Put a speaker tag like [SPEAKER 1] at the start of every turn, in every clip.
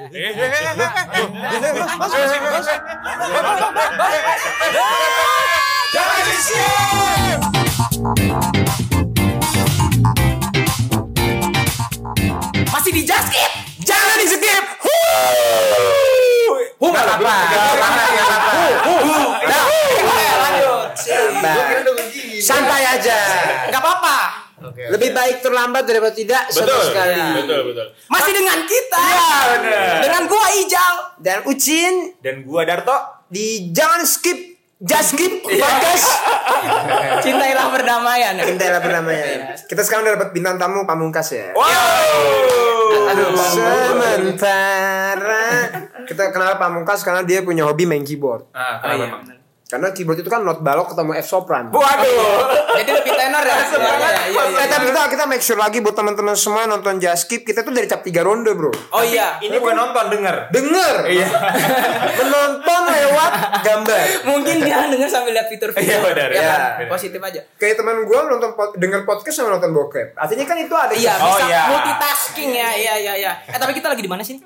[SPEAKER 1] Jangan di skip.
[SPEAKER 2] Masih di just skip.
[SPEAKER 1] Jangan di skip.
[SPEAKER 2] Hu nggak apa-apa. Lanjut.
[SPEAKER 3] Santai aja.
[SPEAKER 2] Nggak apa-apa.
[SPEAKER 3] Lebih baik terlambat daripada tidak sama
[SPEAKER 1] Betul.
[SPEAKER 3] sekali.
[SPEAKER 1] Betul, betul.
[SPEAKER 2] Masih dengan kita.
[SPEAKER 1] Benar.
[SPEAKER 2] Dengan gua Ijal.
[SPEAKER 3] Dan Ucin
[SPEAKER 1] Dan gua Darto.
[SPEAKER 3] di jangan skip just skip podcast.
[SPEAKER 2] Cintailah berdamaian.
[SPEAKER 3] Kendala bernamanya. Kita sekarang udah dapat bintang tamu pamungkas ya.
[SPEAKER 1] Wow.
[SPEAKER 2] Aduh.
[SPEAKER 3] Sementara kita kenal pamungkas karena dia punya hobi main keyboard.
[SPEAKER 1] Ah,
[SPEAKER 2] Oh,
[SPEAKER 1] kenapa
[SPEAKER 2] iya.
[SPEAKER 3] Karena keyboard itu kan not balok ketemu F sopran.
[SPEAKER 1] Waduh.
[SPEAKER 2] Jadi lebih tenor ya. Iya, iya, iya,
[SPEAKER 3] Eh,
[SPEAKER 2] iya.
[SPEAKER 3] tapi kita kita make sure lagi buat teman-teman semua nonton just skip kita tuh dari cap 3 ronde bro.
[SPEAKER 2] Oh iya.
[SPEAKER 1] Ini bukan nonton, denger.
[SPEAKER 3] Denger.
[SPEAKER 1] Iya.
[SPEAKER 3] Menonton lewat gambar.
[SPEAKER 2] Mungkin dia dengar sambil lihat fitur-fitur.
[SPEAKER 1] Iya, benar,
[SPEAKER 2] Ya
[SPEAKER 3] iya.
[SPEAKER 2] kan? Positif aja.
[SPEAKER 3] Kayak teman gue nonton denger podcast sama nonton bokep. Artinya kan itu ada.
[SPEAKER 2] Iya,
[SPEAKER 1] Oh,
[SPEAKER 2] bisa
[SPEAKER 1] iya.
[SPEAKER 2] multitasking ya. Iya, iya, iya. Eh, tapi kita lagi di mana sih?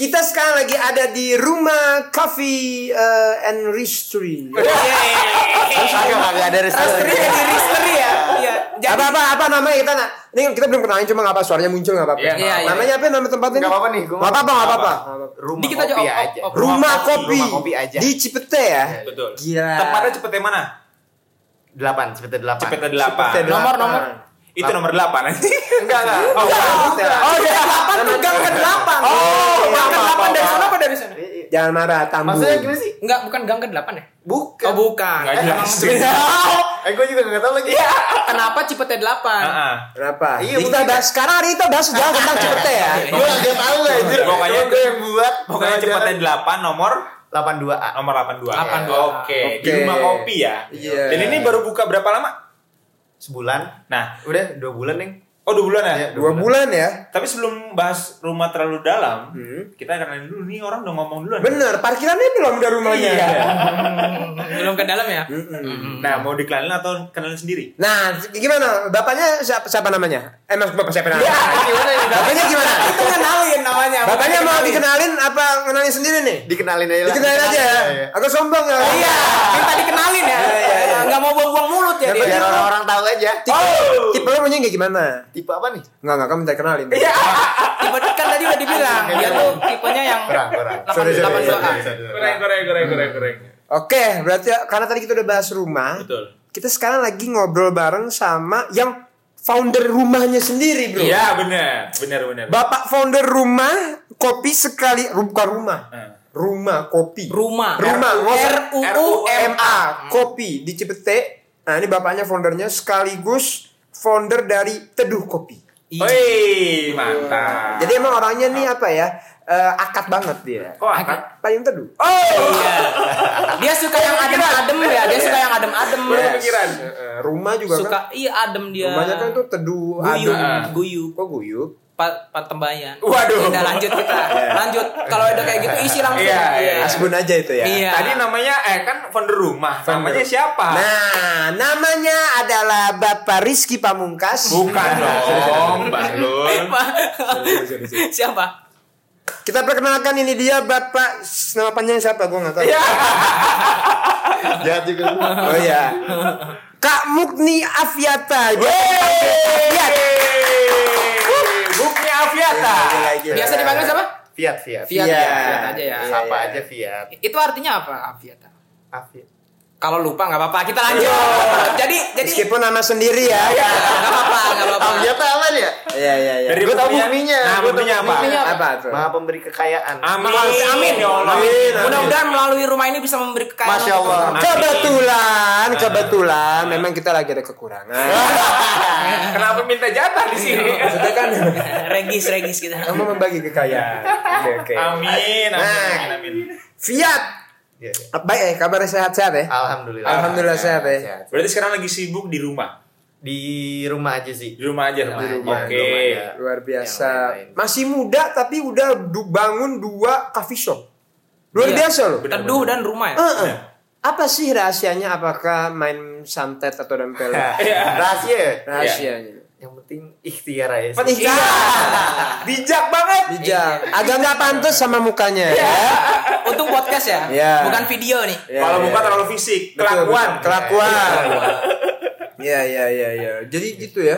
[SPEAKER 3] Kita sekarang lagi ada di rumah Coffee uh, and Ristri.
[SPEAKER 2] Agak
[SPEAKER 3] ada
[SPEAKER 2] Rastri ya, di Ristri ya. Iya. Jadi
[SPEAKER 3] apa apa apa namanya kita nak ini kita belum kenalin cuma nggak apa suaranya muncul nggak apa-apa.
[SPEAKER 1] Iya,
[SPEAKER 2] iya, iya.
[SPEAKER 3] namanya apa nama tempatnya?
[SPEAKER 4] Nggak apa-apa nih, gua
[SPEAKER 3] Nggak apa-apa nggak apa-apa.
[SPEAKER 4] Rumah
[SPEAKER 2] kita
[SPEAKER 4] kopi
[SPEAKER 2] aja,
[SPEAKER 4] aja.
[SPEAKER 2] oh.
[SPEAKER 3] Rumah
[SPEAKER 1] kopi,
[SPEAKER 4] rumah kopi aja.
[SPEAKER 3] di Cipete ya.
[SPEAKER 1] Betul.
[SPEAKER 3] Gila.
[SPEAKER 1] Tempatnya cepetnya mana?
[SPEAKER 4] Delapan, seperti delapan.
[SPEAKER 1] Cepetnya
[SPEAKER 3] Cipete
[SPEAKER 1] delapan.
[SPEAKER 3] delapan.
[SPEAKER 2] Nomor, nomor.
[SPEAKER 1] Itu nomor delapan nanti.
[SPEAKER 4] Enggak, enggak.
[SPEAKER 1] Oh, enggak.
[SPEAKER 2] Oh, dari 8 tuh gang ke 8.
[SPEAKER 1] Oh,
[SPEAKER 2] gang ke
[SPEAKER 1] apa,
[SPEAKER 2] 8 dari sana apa dari sana?
[SPEAKER 3] Jangan marah, tamu.
[SPEAKER 4] Maksudnya gimana sih?
[SPEAKER 2] Enggak, bukan gang ke 8 ya?
[SPEAKER 4] Bukan.
[SPEAKER 2] Oh, bukan.
[SPEAKER 1] Nggak jelas.
[SPEAKER 2] Emang-
[SPEAKER 4] Eh, gue juga nggak tahu lagi.
[SPEAKER 2] Kenapa Cipete 8?
[SPEAKER 1] Heeh.
[SPEAKER 3] Kenapa?
[SPEAKER 4] Iya,
[SPEAKER 3] kita bahas sekarang hari itu bahas sejarah tentang Cipete ya.
[SPEAKER 4] Gue nggak tahu anjir.
[SPEAKER 1] Pokoknya-
[SPEAKER 4] gue yang buat.
[SPEAKER 1] Pokoknya cepetnya delapan nomor
[SPEAKER 4] 82A.
[SPEAKER 1] nomor 82.
[SPEAKER 2] 82.
[SPEAKER 1] Oke, di
[SPEAKER 3] Oke.
[SPEAKER 1] rumah kopi ya.
[SPEAKER 3] Iya.
[SPEAKER 1] Dan ini baru buka berapa lama?
[SPEAKER 4] Sebulan.
[SPEAKER 1] Nah,
[SPEAKER 4] Udah dua bulan, Neng.
[SPEAKER 1] oh dua bulan ya?
[SPEAKER 4] Iya.
[SPEAKER 3] Dua bulan ya.
[SPEAKER 1] Tapi sebelum bahas rumah terlalu dalam,
[SPEAKER 3] Hmm.
[SPEAKER 1] kita kenalin dulu nih orang udah ngomong duluan.
[SPEAKER 3] Bener, parkirannya belum dari rumahnya.
[SPEAKER 1] Iya.
[SPEAKER 2] Belum ke dalam ya?
[SPEAKER 1] Nah, mau dikenalin atau kenalin sendiri?
[SPEAKER 3] Nah, gimana? Bapaknya siapa, siapa namanya? Eh, mas bapak siapa namanya?
[SPEAKER 4] Gimana ya?
[SPEAKER 3] Bapaknya gimana?
[SPEAKER 2] Itu kenalin namanya.
[SPEAKER 3] Bapaknya mau
[SPEAKER 2] dikenalin.
[SPEAKER 3] dikenalin apa kenalin sendiri nih?
[SPEAKER 4] Dikenalin aja lah.
[SPEAKER 3] Dikenalin aja ya.
[SPEAKER 4] Iya.
[SPEAKER 3] Agak sombong ya.
[SPEAKER 2] Iya, minta dikenalin ya. Enggak mau buang-buang mulut ya dia.
[SPEAKER 4] Biar orang-orang tahu aja.
[SPEAKER 3] Tipe, tipe lu punya kayak gimana?
[SPEAKER 4] Tipe apa nih?
[SPEAKER 3] Enggak, enggak, kamu minta kenalin.
[SPEAKER 2] Iya. Tipe kan tadi udah dibilang, dia tuh tipenya yang
[SPEAKER 4] Kurang, kurang.
[SPEAKER 2] 8
[SPEAKER 3] Sorry, sorry,
[SPEAKER 2] 82A.
[SPEAKER 1] Goreng, goreng, goreng, goreng, goreng.
[SPEAKER 3] Oke, berarti karena tadi kita udah bahas rumah,
[SPEAKER 1] Betul.
[SPEAKER 3] kita sekarang lagi ngobrol bareng sama yang founder rumahnya sendiri, bro.
[SPEAKER 1] Iya, benar. Benar, benar.
[SPEAKER 3] Bapak founder rumah kopi sekali bukan rumah.
[SPEAKER 1] Eh.
[SPEAKER 3] Rumah kopi.
[SPEAKER 2] Rumah.
[SPEAKER 3] Rumah.
[SPEAKER 2] R U U M
[SPEAKER 3] MA kopi di Cipete. Nah, ini bapaknya foundernya sekaligus founder dari Teduh Kopi.
[SPEAKER 2] Iya.
[SPEAKER 1] Wih, mantap.
[SPEAKER 3] Jadi emang orangnya nih apa ya? eh, akad banget dia.
[SPEAKER 1] kok angkat?
[SPEAKER 3] Payung teduh.
[SPEAKER 2] Iya. Dia suka yang adem-adem ya, dia suka yang adem-adem.
[SPEAKER 1] Baru kepikiran.
[SPEAKER 3] Eh, eh, rumah juga
[SPEAKER 2] Suka
[SPEAKER 3] kan.
[SPEAKER 2] iya adem dia.
[SPEAKER 3] Rumahnya kan tuh teduh,
[SPEAKER 2] guyup,
[SPEAKER 3] adem.
[SPEAKER 2] guyup.
[SPEAKER 3] Kok guyup?
[SPEAKER 2] Pat patembayan.
[SPEAKER 1] Waduh.
[SPEAKER 2] Udah lanjut kita. Lanjut. Kalau udah kayak gitu isi langsung.
[SPEAKER 1] Iya, iya.
[SPEAKER 3] Asbun aja itu ya.
[SPEAKER 2] Iya.
[SPEAKER 1] Tadi namanya eh kan founder rumah. Namanya siapa?
[SPEAKER 3] Nah, namanya adalah Bapak Rizky Pamungkas.
[SPEAKER 1] Bukan dong, Bahlul.
[SPEAKER 2] Siapa?
[SPEAKER 3] Kita perkenalkan ini dia Bapak nama panjangnya siapa? Gue nggak tahu.
[SPEAKER 4] Jahat juga.
[SPEAKER 3] Oh iya. Kak Mukni Afiata. Gila.
[SPEAKER 2] Biasa dipanggil siapa?
[SPEAKER 4] Fiat, Fiat.
[SPEAKER 2] Fiat.
[SPEAKER 3] Iya.
[SPEAKER 2] Fiat aja ya.
[SPEAKER 3] Iya.
[SPEAKER 4] Apa aja Fiat.
[SPEAKER 2] Itu artinya apa, Fiat?
[SPEAKER 4] Afiat.
[SPEAKER 2] Kalau lupa nggak apa-apa, kita lanjut. Jadi jadi
[SPEAKER 3] Meskipun nama sendiri ya.
[SPEAKER 2] nggak apa-apa, nggak apa-apa.
[SPEAKER 4] Afiat apa ya?
[SPEAKER 3] Iya iya iya.
[SPEAKER 1] Dari
[SPEAKER 4] Gua tahu
[SPEAKER 1] buktinya. Nah, buktinya apa?
[SPEAKER 2] buktinya
[SPEAKER 3] Apa tuh?
[SPEAKER 4] Maha pemberi kekayaan.
[SPEAKER 1] Amin.
[SPEAKER 2] Amin.
[SPEAKER 1] Ya Allah.
[SPEAKER 3] Amin.
[SPEAKER 2] Mudah-mudahan melalui rumah ini bisa memberi kekayaan.
[SPEAKER 4] Masya Allah.
[SPEAKER 3] Kebetulan, kebetulan memang kita lagi ada kekurangan.
[SPEAKER 1] Kenapa minta jatah di sini?
[SPEAKER 3] Maksudnya kan
[SPEAKER 2] regis regis kita.
[SPEAKER 3] kamu membagi kekayaan. Oke oke.
[SPEAKER 1] Amin, amin,
[SPEAKER 3] Nah.
[SPEAKER 1] amin, amin.
[SPEAKER 3] Fiat.
[SPEAKER 4] Iya, iya.
[SPEAKER 3] Baik ya, kabarnya sehat-sehat ya?
[SPEAKER 4] Alhamdulillah.
[SPEAKER 3] Alhamdulillah sehat ya.
[SPEAKER 1] Berarti sekarang lagi sibuk di rumah.
[SPEAKER 4] Di rumah aja sih.
[SPEAKER 1] Di rumah aja.
[SPEAKER 4] Di rumah
[SPEAKER 1] Oke.
[SPEAKER 4] ada.
[SPEAKER 3] Luar biasa.
[SPEAKER 4] Yang lain-lain.
[SPEAKER 3] Masih muda tapi udah du- bangun dua coffee shop. Luar
[SPEAKER 2] Iya.
[SPEAKER 3] biasa loh.
[SPEAKER 2] Teduh dan rumah ya.
[SPEAKER 3] Heeh. Apa sih rahasianya? Apakah main santet atau dempel?
[SPEAKER 4] Rahasia.
[SPEAKER 3] Rahasianya.
[SPEAKER 4] yang penting ikhtiar aja sih.
[SPEAKER 3] Iya.
[SPEAKER 1] Bijak banget.
[SPEAKER 3] Bijak. Agak nggak pantas sama mukanya ya.
[SPEAKER 2] Ya.
[SPEAKER 3] Iya.
[SPEAKER 2] Bukan video nih.
[SPEAKER 3] Ya,
[SPEAKER 1] Kalau
[SPEAKER 3] ya.
[SPEAKER 1] muka terlalu fisik,
[SPEAKER 3] Betul,
[SPEAKER 1] kelakuan.
[SPEAKER 3] betul. Kelakuan. Iya iya iya iya. Jadi gitu ya.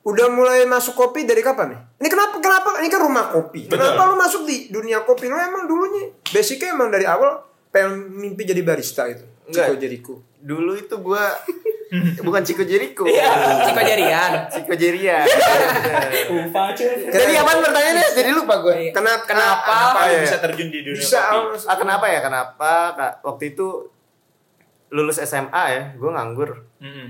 [SPEAKER 3] Udah mulai masuk kopi dari kapan nih? Ini kenapa kenapa ini kan rumah kopi. Kenapa lu masuk di dunia kopi? Lu emang dulunya basicnya emang dari awal pengen mimpi jadi barista gitu. Ciko
[SPEAKER 4] Enggak.
[SPEAKER 3] Jericho.
[SPEAKER 4] Dulu itu gua bukan Ciko Jericho.
[SPEAKER 2] Ciko Jarian.
[SPEAKER 4] Ciko Jeria.
[SPEAKER 3] Jadi
[SPEAKER 4] Jadi apa pertanyaannya? Jadi lupa gue.
[SPEAKER 3] Kenapa
[SPEAKER 2] Kenapa?
[SPEAKER 1] Kenapa lu
[SPEAKER 4] iya.
[SPEAKER 1] bisa terjun di dunia
[SPEAKER 3] bisa
[SPEAKER 1] kopi?
[SPEAKER 4] Ah, kenapa ya? Kenapa Kak, waktu itu lulus SMA ya, gue nganggur.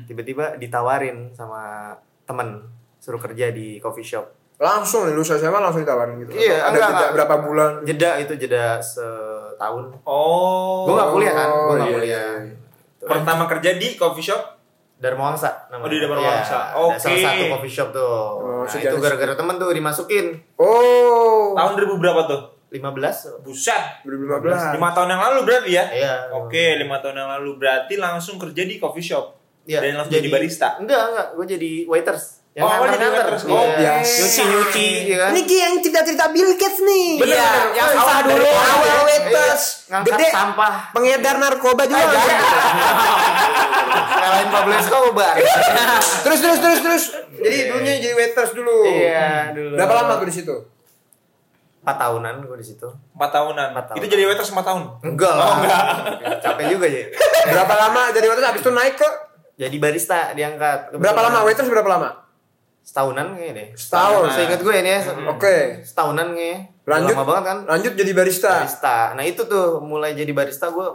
[SPEAKER 4] Tiba-tiba ditawarin sama temen suruh kerja di coffee shop.
[SPEAKER 3] langsung nih lu SMA langsung ditawarin gitu.
[SPEAKER 4] Iya,
[SPEAKER 3] Ada
[SPEAKER 4] enggak,
[SPEAKER 3] jeda
[SPEAKER 4] enggak.
[SPEAKER 3] berapa bulan?
[SPEAKER 4] Jeda itu jeda setahun.
[SPEAKER 1] Oh.
[SPEAKER 4] Gue gak kuliah kan? Gue
[SPEAKER 3] Oh,
[SPEAKER 4] gak
[SPEAKER 3] iya,
[SPEAKER 4] kuliah.
[SPEAKER 3] iya.
[SPEAKER 1] Pertama kerja di coffee shop.
[SPEAKER 4] Dharma Wangsa namanya.
[SPEAKER 1] Oh, di Dharma
[SPEAKER 4] Iya,
[SPEAKER 1] Wangsa.
[SPEAKER 4] ada
[SPEAKER 1] Oke.
[SPEAKER 4] Salah satu coffee shop tuh.
[SPEAKER 3] Oh,
[SPEAKER 4] nah, itu gara-gara temen tuh dimasukin.
[SPEAKER 3] Oh.
[SPEAKER 1] Tahun 2000 berapa tuh?
[SPEAKER 4] 15.
[SPEAKER 1] Buset.
[SPEAKER 3] 2015.
[SPEAKER 1] Lima tahun yang lalu berarti ya?
[SPEAKER 4] Iya.
[SPEAKER 1] Oke, lima tahun yang lalu berarti langsung kerja di coffee shop.
[SPEAKER 4] Iya,
[SPEAKER 1] Dan langsung jadi, barista.
[SPEAKER 4] Enggak, enggak. Gue jadi waiters.
[SPEAKER 1] Oh, jadi waiters.
[SPEAKER 4] Iya.
[SPEAKER 1] Oh,
[SPEAKER 3] biasa.
[SPEAKER 4] Nyuci-nyuci, ya kan?
[SPEAKER 3] Ini Ki yang cerita-cerita Bill Gates nih.
[SPEAKER 1] Bener,
[SPEAKER 2] Iya,
[SPEAKER 1] bener.
[SPEAKER 2] yang
[SPEAKER 1] Oh, awal
[SPEAKER 2] dulu.
[SPEAKER 3] Awal waiters.
[SPEAKER 4] Ngangkat
[SPEAKER 3] Gede.
[SPEAKER 4] sampah.
[SPEAKER 3] Pengedar narkoba juga.
[SPEAKER 4] Ngalahin Pablo Escobar.
[SPEAKER 3] terus terus terus terus. Jadi dulunya jadi waiters dulu.
[SPEAKER 4] Iya, dulu.
[SPEAKER 3] Berapa lama tuh di situ?
[SPEAKER 4] 4 tahunan gue di situ.
[SPEAKER 1] Empat tahunan.
[SPEAKER 4] Empat tahun.
[SPEAKER 1] Itu jadi waiters empat tahun.
[SPEAKER 4] Enggak lah. Capek juga ya.
[SPEAKER 3] Berapa lama jadi waiters habis itu naik ke
[SPEAKER 4] Jadi barista diangkat.
[SPEAKER 3] berapa lama waiters berapa lama?
[SPEAKER 4] Setahunan kayaknya deh.
[SPEAKER 3] Setahun.
[SPEAKER 4] Seingat gue ini ya.
[SPEAKER 3] Oke.
[SPEAKER 4] Setahunan kayaknya.
[SPEAKER 3] Lanjut.
[SPEAKER 4] Lama banget kan?
[SPEAKER 3] Lanjut jadi barista.
[SPEAKER 4] Barista. Nah itu tuh mulai jadi barista gue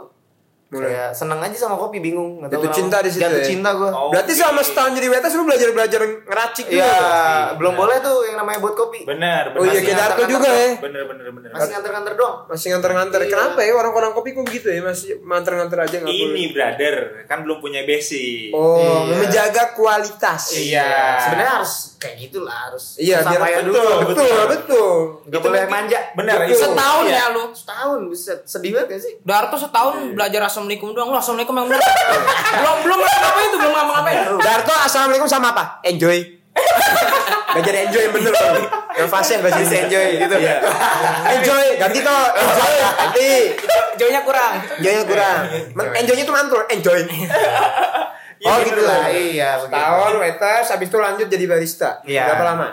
[SPEAKER 3] Mulai.
[SPEAKER 4] kayak seneng aja sama kopi bingung. Nggak tahu
[SPEAKER 3] Jatuh cinta di situ
[SPEAKER 4] Jatuh
[SPEAKER 3] ya?
[SPEAKER 4] cinta gue.
[SPEAKER 1] Oh.
[SPEAKER 3] Berarti selama setahun jadi waiters lu belajar belajar ngeracik juga.
[SPEAKER 4] Iya,
[SPEAKER 3] tuh?
[SPEAKER 4] belum boleh tuh yang namanya buat kopi.
[SPEAKER 1] Benar,
[SPEAKER 3] Oh
[SPEAKER 1] benar.
[SPEAKER 3] iya kayak Darto juga ya.
[SPEAKER 1] Bener, bener, bener.
[SPEAKER 4] Masih nganter-nganter doang.
[SPEAKER 3] Masih nganter-nganter.
[SPEAKER 4] Iya.
[SPEAKER 3] Kenapa ya orang-orang kopi kok gitu ya? Masih nganter-nganter aja nggak
[SPEAKER 1] Ini
[SPEAKER 3] boleh.
[SPEAKER 1] brother, kan belum punya basic.
[SPEAKER 3] Oh,
[SPEAKER 4] Iya.
[SPEAKER 3] menjaga kualitas.
[SPEAKER 1] Iya.
[SPEAKER 4] Sebenarnya harus kayak gitulah harus.
[SPEAKER 3] Iya, biar
[SPEAKER 4] payah
[SPEAKER 3] betul,
[SPEAKER 4] dulu.
[SPEAKER 3] betul, betul, betul.
[SPEAKER 4] Gak
[SPEAKER 1] Itu
[SPEAKER 4] boleh manja.
[SPEAKER 1] Benar,
[SPEAKER 3] Betul.
[SPEAKER 1] itu.
[SPEAKER 2] Setahun
[SPEAKER 1] Iya.
[SPEAKER 2] ya lu.
[SPEAKER 4] Setahun buset sedih banget gak sih?
[SPEAKER 2] Darto setahun belajar assalamualaikum doang. Lu assalamualaikum yang bener. belum belum ngapa-ngapain tuh, belum ngapa-ngapain.
[SPEAKER 3] Darto assalamualaikum sama apa? Enjoy. Belajar enjoy yang bener loh. Yang fasih bahasa Indonesia enjoy gitu.
[SPEAKER 1] Iya.
[SPEAKER 3] Enjoy, ganti toh. Enjoy, ganti.
[SPEAKER 2] Joynya kurang.
[SPEAKER 3] Enjoynya kurang. Enjoynya tuh mantul. Enjoy.
[SPEAKER 1] Iya,
[SPEAKER 3] oh
[SPEAKER 1] gitu
[SPEAKER 3] gitu
[SPEAKER 4] lah, iya, begitu.
[SPEAKER 3] Tahun waiters, habis itu lanjut jadi barista.
[SPEAKER 4] Iya.
[SPEAKER 3] Berapa lama?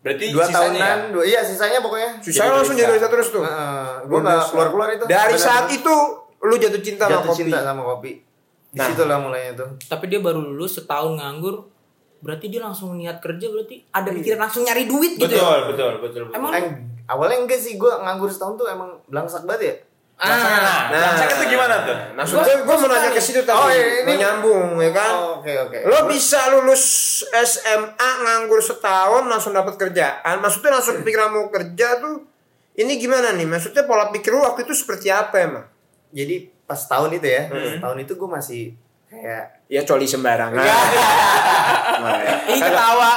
[SPEAKER 1] Berarti
[SPEAKER 4] Dua
[SPEAKER 1] sisanya
[SPEAKER 4] tahunan,
[SPEAKER 1] ya?
[SPEAKER 4] dua, iya sisanya pokoknya.
[SPEAKER 3] Susah
[SPEAKER 1] Jadi
[SPEAKER 3] langsung
[SPEAKER 1] barista.
[SPEAKER 3] jadi barista terus tuh.
[SPEAKER 4] gue gak keluar-keluar itu.
[SPEAKER 3] Dari
[SPEAKER 4] Benar-benar.
[SPEAKER 3] saat itu lu jatuh cinta sama
[SPEAKER 4] jatuh
[SPEAKER 3] kopi.
[SPEAKER 4] cinta sama kopi. Di
[SPEAKER 3] Nah.
[SPEAKER 4] situ lah mulainya tuh.
[SPEAKER 2] Tapi dia baru lulus setahun nganggur. Berarti dia langsung niat kerja berarti ada pikiran langsung nyari duit gitu
[SPEAKER 1] Betul,
[SPEAKER 2] ya.
[SPEAKER 1] betul, betul, betul.
[SPEAKER 2] Emang
[SPEAKER 4] Eh, awalnya enggak sih, gue nganggur setahun tuh emang belangsak banget ya.
[SPEAKER 2] Ah,
[SPEAKER 1] Nah,
[SPEAKER 3] Nah.
[SPEAKER 1] nah, itu gimana tuh?
[SPEAKER 3] Nah, gue gue mau nanya ke situ tadi.
[SPEAKER 4] Oh, iya, ini-
[SPEAKER 3] nyambung ya kan?
[SPEAKER 4] Oh, Oke, oke.
[SPEAKER 3] Lo bisa lulus SMA nganggur setahun langsung dapat kerjaan. Maksudnya langsung kepikiran mau kerja tuh ini gimana nih? Maksudnya pola pikir lu waktu itu seperti apa emang?
[SPEAKER 4] Jadi pas tahun itu ya, tahun itu gue masih kayak
[SPEAKER 3] Ya coli sembarangan. Nah, ya.
[SPEAKER 2] Ih ketawa.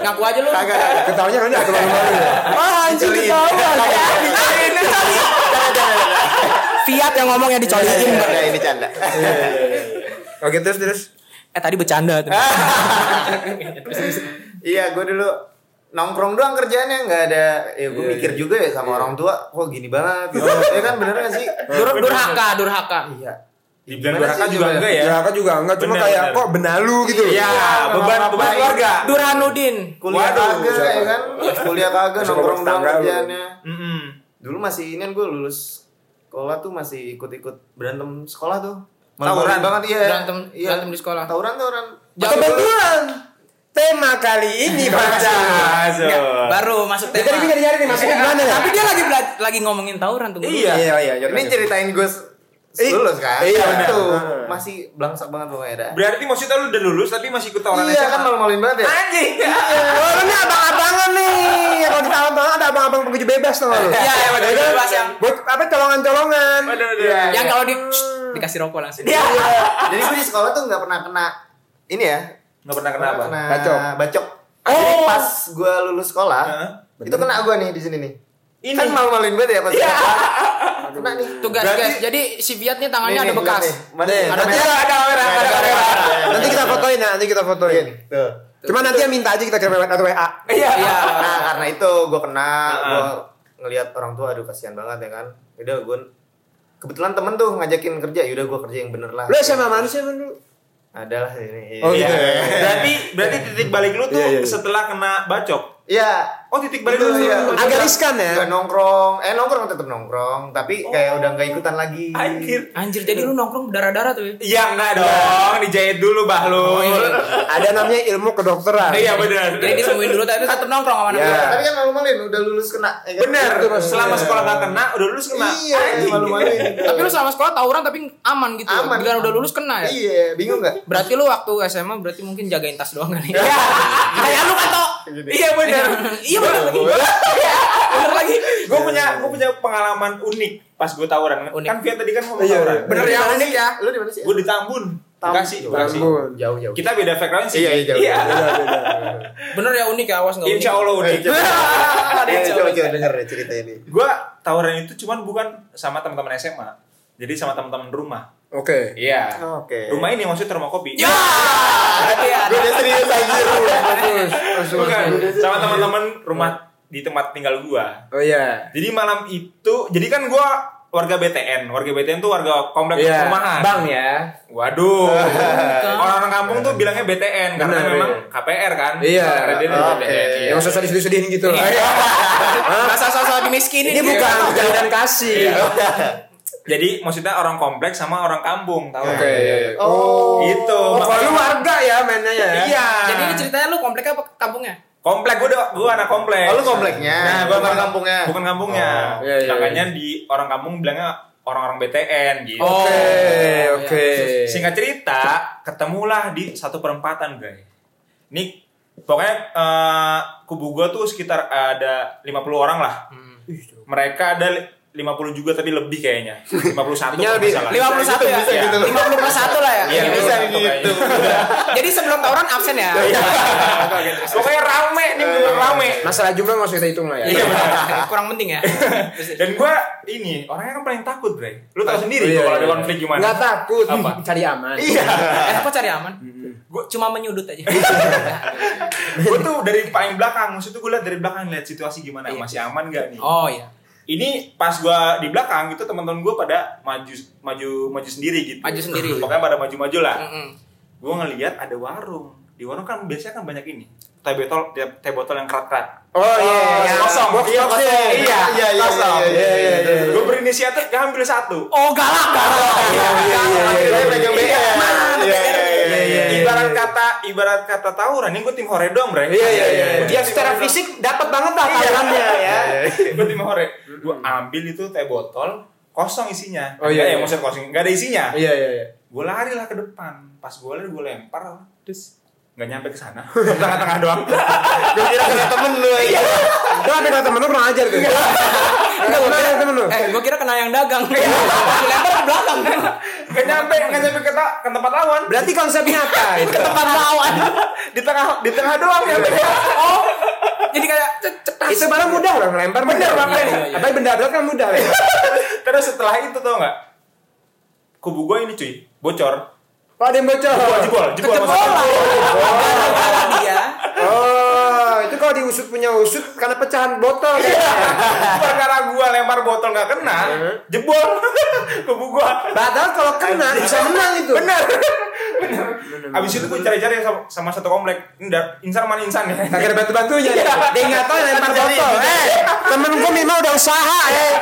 [SPEAKER 2] Ngaku aja lu.
[SPEAKER 3] Kagak ketawanya kan agak malu-malu ya. Wah, anjing ketawa.
[SPEAKER 2] Fiat yang ngomong yang dicoliin.
[SPEAKER 4] Enggak, ini canda.
[SPEAKER 3] Oke, terus terus.
[SPEAKER 2] Eh tadi bercanda tuh.
[SPEAKER 4] Iya, gue dulu nongkrong doang kerjaannya nggak ada ya gue
[SPEAKER 3] Iya,
[SPEAKER 4] mikir juga ya sama orang tua kok gini banget gitu. ya kan bener gak sih
[SPEAKER 2] Dur durhaka, durhaka.
[SPEAKER 4] iya
[SPEAKER 1] Dibilang durhaka juga
[SPEAKER 4] gimana?
[SPEAKER 1] enggak ya?
[SPEAKER 3] Kan juga enggak cuma
[SPEAKER 1] Bener,
[SPEAKER 3] kayak
[SPEAKER 1] bener.
[SPEAKER 3] kok benalu gitu.
[SPEAKER 1] Iya, beban beban keluarga.
[SPEAKER 2] Durhanudin.
[SPEAKER 4] kuliah
[SPEAKER 1] Waduh,
[SPEAKER 4] kagak ya kan kuliah kagak nongkrong doang kerjaannya
[SPEAKER 1] Mm-mm.
[SPEAKER 4] dulu masih ini gue lulus sekolah tuh masih ikut-ikut berantem sekolah tuh
[SPEAKER 1] Tawuran?
[SPEAKER 4] banget iya
[SPEAKER 2] Berantem
[SPEAKER 4] iya.
[SPEAKER 2] berantem di sekolah.
[SPEAKER 4] tawuran tawuran
[SPEAKER 3] Kebetulan tema kali ini
[SPEAKER 1] Masuk.
[SPEAKER 2] Baru masuk tema.
[SPEAKER 3] tadi nyari-nyari nih masuknya gimana ya?
[SPEAKER 2] Tapi dia lagi lagi ngomongin tawuran tuh.
[SPEAKER 1] Iya.
[SPEAKER 3] Iya, iya, iya.
[SPEAKER 4] ini ceritain gue
[SPEAKER 3] Eh,
[SPEAKER 4] lulus kan
[SPEAKER 3] iya,
[SPEAKER 4] itu
[SPEAKER 3] benar.
[SPEAKER 4] masih belangsak banget pokoknya dah
[SPEAKER 1] Berarti maksudnya lu udah lulus tapi masih ikut tawaran
[SPEAKER 4] iya
[SPEAKER 1] SMA?
[SPEAKER 4] kan malu-maluin banget ya
[SPEAKER 1] Anjing.
[SPEAKER 3] Oh, lu ini abang-abangan nih. Kalau di tahun-tahun ada abang-abang begitu bebas tuh lu.
[SPEAKER 2] Iya, iya, betul,
[SPEAKER 3] kan?
[SPEAKER 2] bebas yang-
[SPEAKER 3] buat apa colongan-colongan.
[SPEAKER 4] Iya.
[SPEAKER 2] Yang kalau di dikasih rokok langsung.
[SPEAKER 3] Iya.
[SPEAKER 4] jadi gue di sekolah tuh nggak pernah kena ini ya
[SPEAKER 1] Nggak pernah
[SPEAKER 4] kena
[SPEAKER 3] Bacok.
[SPEAKER 4] bacok
[SPEAKER 3] Oh.
[SPEAKER 4] Jadi pas gue lulus sekolah itu kena gue nih di sini nih
[SPEAKER 1] Ini.
[SPEAKER 4] kan malu-maluin banget ya pas kena nih
[SPEAKER 2] Tuh guys,
[SPEAKER 1] Berarti-
[SPEAKER 2] guys. Jadi si Fiat nih tangannya
[SPEAKER 4] Nih,
[SPEAKER 2] ada bekas.
[SPEAKER 4] Mana
[SPEAKER 3] Nih,
[SPEAKER 4] nih?
[SPEAKER 3] nanti
[SPEAKER 4] Ada
[SPEAKER 3] ada kamera, ada kamera. Nanti kita fotoin ya, nanti kita
[SPEAKER 4] Iya
[SPEAKER 3] fotoin.
[SPEAKER 4] nih, tuh.
[SPEAKER 3] Cuma nanti yang minta aja kita kirim lewat atau WA.
[SPEAKER 2] Iya.
[SPEAKER 4] Nah, karena itu gue kena, gue ngelihat orang tua, aduh kasihan banget ya kan. Udah gue kebetulan temen tuh ngajakin kerja, yaudah gue kerja yang bener lah.
[SPEAKER 3] Lu SMA mana sih emang dulu?
[SPEAKER 4] Adalah ini.
[SPEAKER 3] Oh,
[SPEAKER 1] Iya.
[SPEAKER 3] gitu ya.
[SPEAKER 1] Berarti berarti titik balik lu tuh
[SPEAKER 3] Iya, iya.
[SPEAKER 1] setelah kena bacok.
[SPEAKER 4] Iya.
[SPEAKER 1] Oh, titik balik
[SPEAKER 4] iya.
[SPEAKER 1] setelah
[SPEAKER 3] Agak
[SPEAKER 1] bacok.
[SPEAKER 3] riskan ya.
[SPEAKER 4] Gak nongkrong, eh nongkrong tetap nongkrong, tapi kayak udah nggak ikutan lagi.
[SPEAKER 1] Anjir.
[SPEAKER 2] Anjir, jadi lu nongkrong berdarah-darah tuh ya?
[SPEAKER 1] Iya enggak dong, dijahit dulu bah lu.
[SPEAKER 3] Ada namanya ilmu kedokteran.
[SPEAKER 1] Iya benar.
[SPEAKER 2] Jadi disembuhin dulu tapi tetap nongkrong sama anak
[SPEAKER 3] Iya.
[SPEAKER 2] gua.
[SPEAKER 4] Tapi kan malu-maluin, udah lulus kena. ya kan?
[SPEAKER 1] Bener. Selama sekolah gak kena, udah lulus kena.
[SPEAKER 4] Iya, malu-maluin.
[SPEAKER 2] Tapi lu selama sekolah tawuran tapi aman gitu.
[SPEAKER 4] Aman.
[SPEAKER 2] Bila udah lulus kena ya?
[SPEAKER 4] Iya, bingung nggak?
[SPEAKER 2] Berarti lu waktu SMA berarti mungkin jagain tas doang kan ya?
[SPEAKER 1] Iya.
[SPEAKER 2] Kayak lu Kato.
[SPEAKER 1] Iya benar.
[SPEAKER 2] Iya bener lagi. Bener lagi.
[SPEAKER 1] Gue punya gue punya pengalaman unik pas gue tawuran.
[SPEAKER 2] Unik.
[SPEAKER 1] Kan Via tadi kan ngomong
[SPEAKER 3] Iya,
[SPEAKER 1] tawuran.
[SPEAKER 3] iya.
[SPEAKER 2] Bener ya unik ya.
[SPEAKER 4] Lu di mana sih?
[SPEAKER 1] Gue di Tambun. Bekasi, Bekasi.
[SPEAKER 3] Tambun.
[SPEAKER 4] Jauh, jauh.
[SPEAKER 1] Kita beda frekuensi.
[SPEAKER 4] Iya, iya, jauh.
[SPEAKER 1] Iya.
[SPEAKER 3] Beda, beda.
[SPEAKER 2] Bener ya unik ya awas enggak unik.
[SPEAKER 1] Insya Allah unik.
[SPEAKER 4] Coba coba denger deh cerita ini.
[SPEAKER 1] Gue tawuran itu cuman bukan sama teman-teman SMA. Jadi sama teman-teman rumah.
[SPEAKER 3] Oke.
[SPEAKER 1] Iya.
[SPEAKER 4] Oke.
[SPEAKER 1] Rumah ini maksudnya rumah kopi.
[SPEAKER 2] Ya. Berarti ada.
[SPEAKER 4] Gue udah serius anjir.
[SPEAKER 3] Bagus. Bagus,
[SPEAKER 1] Bukan. Sama teman-teman rumah di tempat tinggal gua.
[SPEAKER 3] Oh iya.
[SPEAKER 1] Jadi malam itu, jadi kan gua warga BTN. Warga BTN tuh warga kompleks
[SPEAKER 3] Iya.
[SPEAKER 1] perumahan.
[SPEAKER 3] Bang ya.
[SPEAKER 1] Waduh. Orang-orang kampung tuh bilangnya BTN karena
[SPEAKER 3] Benar,
[SPEAKER 1] memang
[SPEAKER 3] iya.
[SPEAKER 1] KPR kan.
[SPEAKER 3] Iya.
[SPEAKER 1] Karena dia
[SPEAKER 4] Oke.
[SPEAKER 1] BTN. Iya.
[SPEAKER 3] Yang usah sedih-sedihin gitu lah.
[SPEAKER 2] Sosok dimiskinin.
[SPEAKER 3] Ini bukan jalinan kasih.
[SPEAKER 1] Jadi maksudnya orang kompleks sama orang kampung, tahu?
[SPEAKER 3] Oke.
[SPEAKER 4] Oh.
[SPEAKER 1] Gitu.
[SPEAKER 3] Oh, kalau
[SPEAKER 1] Makanya-
[SPEAKER 3] lu warga ya mainnya ya.
[SPEAKER 1] Iya.
[SPEAKER 2] Jadi ini ceritanya lu komplek apa kampungnya?
[SPEAKER 1] komplek gua udah gua anak kompleks.
[SPEAKER 4] Oh, lu kompleknya,
[SPEAKER 1] Nah, gua
[SPEAKER 4] bukan kampungnya.
[SPEAKER 1] Bukan kampungnya.
[SPEAKER 3] Oh, iya, iya,
[SPEAKER 1] Makanya di orang kampung bilangnya orang-orang BTN gitu.
[SPEAKER 2] Oh.
[SPEAKER 3] Oke,
[SPEAKER 2] iya.
[SPEAKER 3] oke.
[SPEAKER 1] Singkat cerita, ketemulah di satu perempatan, guys. Ini pokoknya eh, kubu gua tuh sekitar ada 50 orang lah.
[SPEAKER 2] Hmm.
[SPEAKER 1] Mereka ada 50 juga tapi lebih kayaknya. 51
[SPEAKER 3] Artinya
[SPEAKER 1] kalau
[SPEAKER 3] lebih-
[SPEAKER 1] nggak salah.
[SPEAKER 2] 51 ya?
[SPEAKER 1] Bisa gitu.
[SPEAKER 2] 50 plus 1 lah ya?
[SPEAKER 1] Iya,
[SPEAKER 2] Iya.
[SPEAKER 1] bisa
[SPEAKER 4] gitu.
[SPEAKER 1] gitu.
[SPEAKER 2] Jadi sebelum tawuran absen ya?
[SPEAKER 1] Pokoknya rame nih bener rame.
[SPEAKER 3] Masalah jumlah nggak usah kita hitung lah ya.
[SPEAKER 1] Iya.
[SPEAKER 2] Kurang penting ya?
[SPEAKER 1] Dan gua ini orangnya kan paling takut, Bre. Lu tahu sendiri
[SPEAKER 3] Oh, iya,
[SPEAKER 1] kalau ada
[SPEAKER 3] iya.
[SPEAKER 1] konflik gimana.
[SPEAKER 3] Nggak takut.
[SPEAKER 1] Apa?
[SPEAKER 3] Cari aman.
[SPEAKER 1] Iya.
[SPEAKER 2] Eh, kok cari aman?
[SPEAKER 1] Gua
[SPEAKER 2] Cuma menyudut aja.
[SPEAKER 1] gua tuh dari paling belakang, maksud tuh gua lihat dari belakang lihat situasi gimana, masih aman gak nih?
[SPEAKER 2] Oh iya.
[SPEAKER 1] Ini pas gua di belakang itu teman-teman gua pada maju maju maju sendiri gitu.
[SPEAKER 2] Maju sendiri.
[SPEAKER 1] Pokoknya pada maju-maju lah.
[SPEAKER 2] Mm-mm.
[SPEAKER 1] Gua ngelihat ada warung. Di warung kan biasanya kan banyak ini. Teh botol, teh botol yang kerat-kerat.
[SPEAKER 3] Oh iya, yang
[SPEAKER 1] kosong.
[SPEAKER 3] box
[SPEAKER 1] Iya, kosong. Iya,
[SPEAKER 4] Iya, iya,
[SPEAKER 1] kosong.
[SPEAKER 4] iya, iya, iya, iya, iya.
[SPEAKER 1] Gua berinisiatif ngambil satu.
[SPEAKER 2] Oh galak galak.
[SPEAKER 3] Iya, iya, iya, iya.
[SPEAKER 4] Pegang BR. Iya, iya, iya, iya.
[SPEAKER 1] Ibarat kata ibarat kata tawuran, ini gue tim hore dong, bre.
[SPEAKER 3] Iya, iya, iya.
[SPEAKER 1] Dia
[SPEAKER 3] Dia secara fisik dapat banget lah tangannya ya.
[SPEAKER 1] gue tim hore. Gue ambil itu teh botol kosong isinya.
[SPEAKER 3] Oh, iya,
[SPEAKER 1] ya,
[SPEAKER 3] iya.
[SPEAKER 1] maksudnya kosong, nggak ada isinya.
[SPEAKER 3] Iya, iya, iya.
[SPEAKER 1] Gue lari lah ke depan. Pas gue lari gue lempar, terus nggak nyampe ke sana. Tengah-tengah doang.
[SPEAKER 4] Gue kira kena temen lu aja.
[SPEAKER 3] Lu apa kata temen lu kurang ajar tuh? Enggak, bener temen lu.
[SPEAKER 2] Eh, gua kira kena yang dagang. Lempar ke belakang.
[SPEAKER 1] Nggak nyampe, nggak nyampe ke, ke tempat lawan.
[SPEAKER 3] Berarti konsepnya apa itu?
[SPEAKER 2] Tempat lawan.
[SPEAKER 1] di tengah di tengah doang ya.
[SPEAKER 2] Oh. Jadi kayak cet- cetas.
[SPEAKER 3] Itu barang mudah loh, melempar
[SPEAKER 1] Bener,
[SPEAKER 3] mudah.
[SPEAKER 1] makanya.
[SPEAKER 3] Iya, iya. Apa benda berat kan mudah. ya?
[SPEAKER 1] Terus setelah itu tau nggak? Kubu gue ini cuy, bocor.
[SPEAKER 3] Oh, ada yang bocor.
[SPEAKER 1] Jebol, jebol, jebol.
[SPEAKER 2] Kejebol
[SPEAKER 1] maksudnya.
[SPEAKER 2] lah. Gara-gara dia.
[SPEAKER 3] Oh, itu kalau diusut punya usut karena pecahan botol kayaknya.
[SPEAKER 1] Perkara gua lempar botol nggak kena, jebol kubu gua.
[SPEAKER 3] Padahal kalau kena bisa menang itu.
[SPEAKER 1] Bener. Abis itu gue cari-cari sama, sama satu komplek. Insan mana insan ya.
[SPEAKER 3] Kagak ada bantu-bantunya nih. Dia nggak tahu lempar botol. Eh, temen gue minimal udah usaha eh.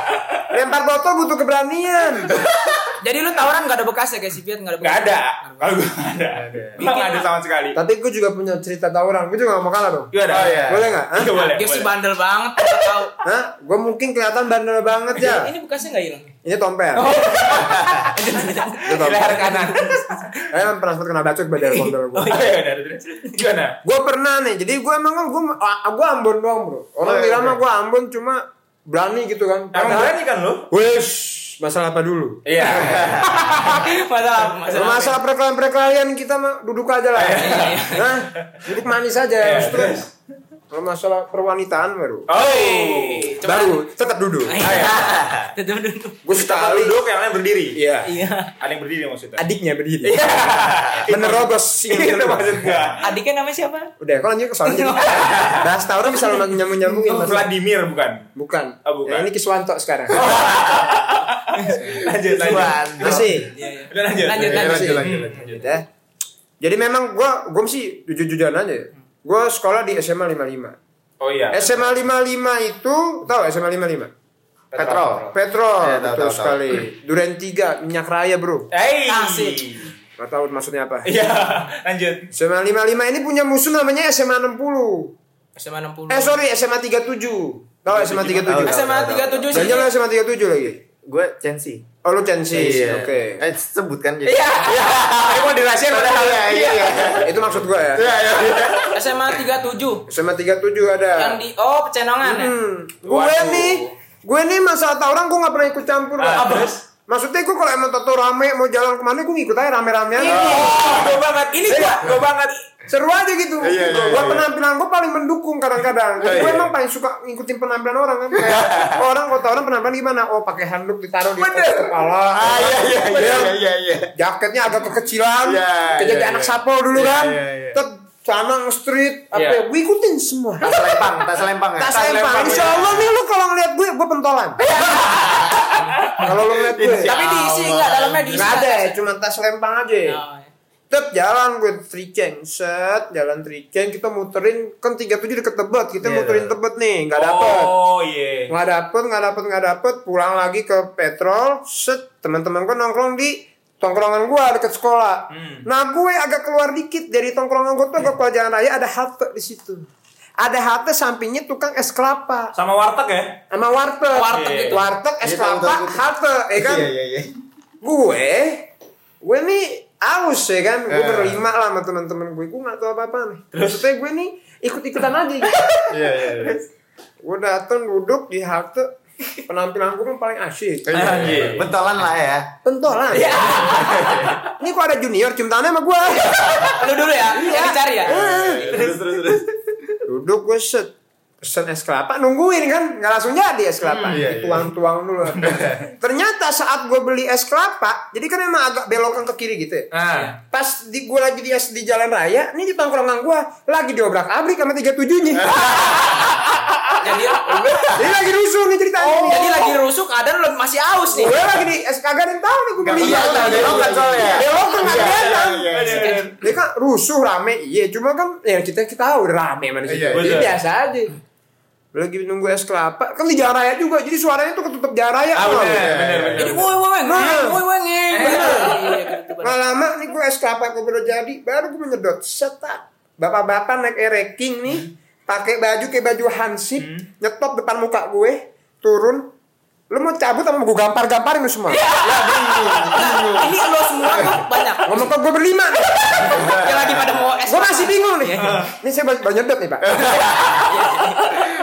[SPEAKER 3] Lempar botol butuh keberanian.
[SPEAKER 2] Jadi lu tawuran gak ada bekas ya kayak si Fiat gak ada bekas.
[SPEAKER 1] Nggak ada. Kalau gue nggak ada. Nggak
[SPEAKER 2] Bikin
[SPEAKER 1] ada sama sekali.
[SPEAKER 3] Tapi gue juga punya cerita tawuran. Gue juga gak mau kalah dong.
[SPEAKER 1] Gimana?
[SPEAKER 4] Oh, iya.
[SPEAKER 3] Boleh nggak? Hah?
[SPEAKER 1] Iya boleh.
[SPEAKER 2] Dia sih bandel banget, gak tahu.
[SPEAKER 3] Hah? Gue mungkin kelihatan bandel banget ya.
[SPEAKER 2] Ini bekasnya gak hilang.
[SPEAKER 3] Ini tompel. Tompel.
[SPEAKER 1] leher kanan.
[SPEAKER 3] Eh, pernah sempat kena bacok tompel gue.
[SPEAKER 1] Oh iya benar. Gimana?
[SPEAKER 3] Gue pernah nih. Jadi gue emang kan gue gue Ambon doang bro. Orang
[SPEAKER 4] Oh, iya,
[SPEAKER 3] bilang mah gue Ambon cuma berani gitu kan.
[SPEAKER 1] Emang berani kan lu?
[SPEAKER 3] Wes, masalah apa dulu?
[SPEAKER 1] Iya.
[SPEAKER 2] masalah masalah.
[SPEAKER 3] Masalah perkelahian-perkelahian kita mah duduk aja lah.
[SPEAKER 2] Iya,
[SPEAKER 3] Nah, duduk manis aja.
[SPEAKER 1] Iya,
[SPEAKER 3] Terus
[SPEAKER 1] terus.
[SPEAKER 3] Kalau masalah perwanitaan baru.
[SPEAKER 1] Oh.
[SPEAKER 3] Baru tetap duduk.
[SPEAKER 2] Tuh, tuh, tuh.
[SPEAKER 3] Gue sekali.
[SPEAKER 1] duduk yang lain berdiri.
[SPEAKER 3] Iya.
[SPEAKER 2] Iya.
[SPEAKER 1] Ada yang berdiri maksudnya.
[SPEAKER 3] Adiknya berdiri. Menerobos singa
[SPEAKER 1] Itu maksudnya.
[SPEAKER 2] Adiknya namanya siapa?
[SPEAKER 3] Udah, kok lanjut ke soalnya. Bahas tahun bisa lo nyambung nyambungin.
[SPEAKER 1] Vladimir bukan?
[SPEAKER 3] Bukan.
[SPEAKER 1] Oh, bukan.
[SPEAKER 3] Ya, ini Kiswanto sekarang.
[SPEAKER 1] Lanjut, lanjut.
[SPEAKER 3] Masih.
[SPEAKER 2] Iya, iya.
[SPEAKER 1] Udah lanjut.
[SPEAKER 2] Lanjut,
[SPEAKER 1] Iya,
[SPEAKER 2] lanjut.
[SPEAKER 1] lanjut.
[SPEAKER 3] Gitu ya. Jadi memang gua gua mesti jujur-jujuran aja. ya. Gua sekolah di SMA 55.
[SPEAKER 1] Oh iya.
[SPEAKER 3] SMA 55 itu tahu SMA 55?
[SPEAKER 4] Petrol.
[SPEAKER 3] Petrol,
[SPEAKER 4] Iya, tahu,
[SPEAKER 3] betul
[SPEAKER 4] tahu,
[SPEAKER 3] sekali. Duren 3, minyak raya, Bro.
[SPEAKER 1] Hey.
[SPEAKER 2] Asik.
[SPEAKER 3] Gak tahu maksudnya apa.
[SPEAKER 1] Iya, lanjut.
[SPEAKER 3] SMA 55 ini punya musuh namanya SMA 60.
[SPEAKER 2] SMA 60.
[SPEAKER 3] Eh sorry, SMA 37. Tahu SMA 37?
[SPEAKER 4] Tahu, tahu.
[SPEAKER 2] SMA 37 sih.
[SPEAKER 3] Jangan SMA 37 lagi.
[SPEAKER 4] Gue Chensi.
[SPEAKER 3] Oh lu Chensis,
[SPEAKER 4] Iya.
[SPEAKER 3] oke.
[SPEAKER 4] Eh sebut kan jadi.
[SPEAKER 1] Iya. Ini mau dirahasiain padahal.
[SPEAKER 4] Iya, iya, iya.
[SPEAKER 3] Itu maksud gua ya.
[SPEAKER 1] Iya, iya.
[SPEAKER 2] SMA 37
[SPEAKER 3] SMA 37 ada.
[SPEAKER 2] yang di oh pecenongan ya.
[SPEAKER 3] Hmm, gue
[SPEAKER 1] Waduh.
[SPEAKER 3] nih, gue nih masalah tawuran gue gak pernah ikut campur.
[SPEAKER 1] Ah,
[SPEAKER 3] Pak. Maksudnya gue kalau emang tato rame mau jalan ke mana gue ngikut aja rame-ramean.
[SPEAKER 1] Oh, gue banget. Ini gua, gua banget.
[SPEAKER 3] Seru aja gitu.
[SPEAKER 4] Iya, iya,
[SPEAKER 3] Gua
[SPEAKER 4] iya.
[SPEAKER 3] penampilan gue paling mendukung kadang-kadang. Gue
[SPEAKER 4] Iya.
[SPEAKER 3] emang paling suka ngikutin penampilan orang kan. Kayak orang kalau tawuran penampilan gimana? Oh pakai handuk ditaruh di
[SPEAKER 1] Bener.
[SPEAKER 3] kepala.
[SPEAKER 4] Ah iya iya iya iya iya.
[SPEAKER 3] Jaketnya agak kekecilan.
[SPEAKER 4] Iya,
[SPEAKER 3] Kayak jadi
[SPEAKER 4] iya,
[SPEAKER 3] anak
[SPEAKER 4] iya.
[SPEAKER 3] sapol dulu
[SPEAKER 4] Iya,
[SPEAKER 3] kan.
[SPEAKER 4] iya, iya.
[SPEAKER 3] Tet celana nge-street. Apa
[SPEAKER 1] Iya.
[SPEAKER 3] ya? Gue ikutin semua.
[SPEAKER 4] Tas lempang, tas lempang ya.
[SPEAKER 3] Tak
[SPEAKER 1] Tas
[SPEAKER 3] lempang. Insya
[SPEAKER 1] ya.
[SPEAKER 3] Allah nih lu kalau ngeliat gue, gue pentolan. kalau lu ngeliat gue.
[SPEAKER 2] Tapi diisi enggak dalamnya diisi.
[SPEAKER 3] Nggak ada, cuma tas lempang aja.
[SPEAKER 2] Oh, iya.
[SPEAKER 3] Tetep jalan gue triceng, set jalan triceng kita muterin kan 37 deket tebet, kita
[SPEAKER 4] Iya.
[SPEAKER 3] muterin tebet nih, nggak dapet,
[SPEAKER 1] Oh, iya.
[SPEAKER 3] nggak dapet, nggak dapet, nggak dapet, pulang lagi ke petrol, set teman-teman gue nongkrong di tongkrongan gue deket sekolah.
[SPEAKER 1] Hmm.
[SPEAKER 3] Nah gue agak keluar dikit dari tongkrongan gue tuh agak keluar jalan raya ada halte di situ. Ada halte sampingnya tukang es kelapa
[SPEAKER 1] Sama warteg ya?
[SPEAKER 3] sama warteg.
[SPEAKER 2] Warteg
[SPEAKER 1] gitu.
[SPEAKER 3] Warteg es
[SPEAKER 4] Iya, tahu,
[SPEAKER 3] kelapa
[SPEAKER 4] tahu.
[SPEAKER 3] halte, ya kan?
[SPEAKER 4] Iya iya iya.
[SPEAKER 3] gue gue nih aus ya kan gue
[SPEAKER 4] Eh.
[SPEAKER 3] berlima lah sama teman-teman gue gue nggak tahu apa apa nih maksudnya gue nih ikut ikutan aja.
[SPEAKER 4] Iya iya iya.
[SPEAKER 3] gue datang duduk di halte penampilan gue kan paling asyik
[SPEAKER 1] Anjir.
[SPEAKER 4] Bentolan lah ya.
[SPEAKER 3] pentolan ini kok ada junior cium tangan sama gue
[SPEAKER 2] Lu dulu ya, yang dicari ya.
[SPEAKER 4] Terus terus terus.
[SPEAKER 3] duduk gue set pesen es kelapa nungguin kan? Nggak langsung jadi es kelapa.
[SPEAKER 4] Hmm, iya, iya.
[SPEAKER 3] tuang-tuang dulu. Ternyata saat gue beli es kelapa jadi kan emang agak belokan ke kiri gitu ya?
[SPEAKER 1] Nah.
[SPEAKER 3] pas di gue lagi di di jalan raya ini di tongkrongan gue lagi diobrak abrik sama tiga tujuhnya
[SPEAKER 2] Jadi
[SPEAKER 3] jadi lagi rusuh nih ceritanya nih.
[SPEAKER 2] jadi lagi rusuk keadaan lu masih aus nih.
[SPEAKER 3] gue lagi di ada yang tahu nih gue
[SPEAKER 4] Gak
[SPEAKER 3] beli
[SPEAKER 4] iya,
[SPEAKER 3] ya
[SPEAKER 4] belokan soalnya.
[SPEAKER 3] belokan nggak
[SPEAKER 4] Iya,
[SPEAKER 3] kelihatan
[SPEAKER 4] iya, iya, iya.
[SPEAKER 3] dia kan rusuh rame iya cuma kan ya kita kita tahu udah rame mana sih
[SPEAKER 4] Iya,
[SPEAKER 3] jadi
[SPEAKER 1] betul.
[SPEAKER 3] biasa aja lagi nunggu es kelapa kan di jalan raya juga jadi suaranya tuh ketutup jalan raya
[SPEAKER 1] Ah, bener, bener, bener.
[SPEAKER 2] Jadi woi woi
[SPEAKER 3] Nah.
[SPEAKER 2] woi woi. Iya, gitu,
[SPEAKER 3] Nggak lama nih gue es kelapa gue baru jadi baru gue menyedot setak bapak-bapak naik ereking nih pakai baju kayak baju hansip nyetop depan muka gue turun. Lu mau cabut sama gue gampar-gamparin lu semua?
[SPEAKER 2] Nah, ini lo semua tuh banyak.
[SPEAKER 3] ngomong ke gue berlima.
[SPEAKER 2] Yang lagi pada mau es.
[SPEAKER 3] gue masih bingung nih. Ini saya baru nyedot nih pak.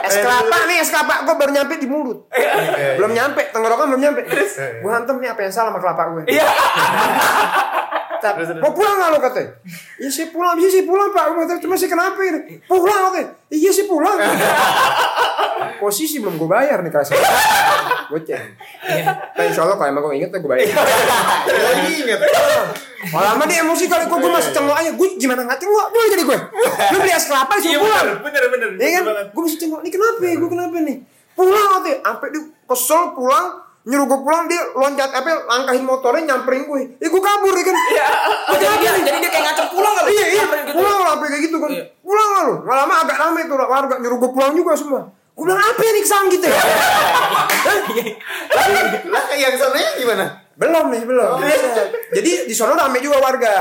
[SPEAKER 3] Es kelapa nih es kelapa. Gue baru nyampe di mulut. Belum nyampe tenggorokan belum nyampe. Gue hantem nih apa yang salah sama kelapa gue
[SPEAKER 1] Iya.
[SPEAKER 3] Tapi, mau pulang nggak lo katanya? Iya sih pulang, iya sih pulang pak. Gue Cuma sih kenapa ini? Pulang katanya. Iya sih pulang. Posisi belum gue bayar nih gue cek. Tapi insya Allah kalau emang gue inget gue bayar.
[SPEAKER 4] Lagi inget.
[SPEAKER 3] Kalau lama dia emosi kali kok gue masih cengok aja. Gue gimana nggak cengok? Gue jadi gue. Lu beli es kelapa sih
[SPEAKER 1] Iya
[SPEAKER 3] pulang.
[SPEAKER 1] bener, bener.
[SPEAKER 3] Iya kan? Gue masih cengok. Ini kenapa ya? Gue kenapa nih? Pulang katanya. Sampai dia kesel pulang. Nyuruh gue pulang dia loncat apa langkahin motornya nyamperin gue. Ya gue kabur ya kan. Iya.
[SPEAKER 2] Oh, jadi dia jadi dia kayak ngacak pulang kali.
[SPEAKER 3] Iya iya
[SPEAKER 2] gitu.
[SPEAKER 3] pulang lah kayak gitu kan
[SPEAKER 2] Iya.
[SPEAKER 3] pulang lah lu lama agak rame tuh warga nyuruh gue pulang juga semua gue bilang apa ya nih kesang gitu ya
[SPEAKER 4] Lah yang sonanya gimana?
[SPEAKER 3] belum nih belum jadi di sono rame juga warga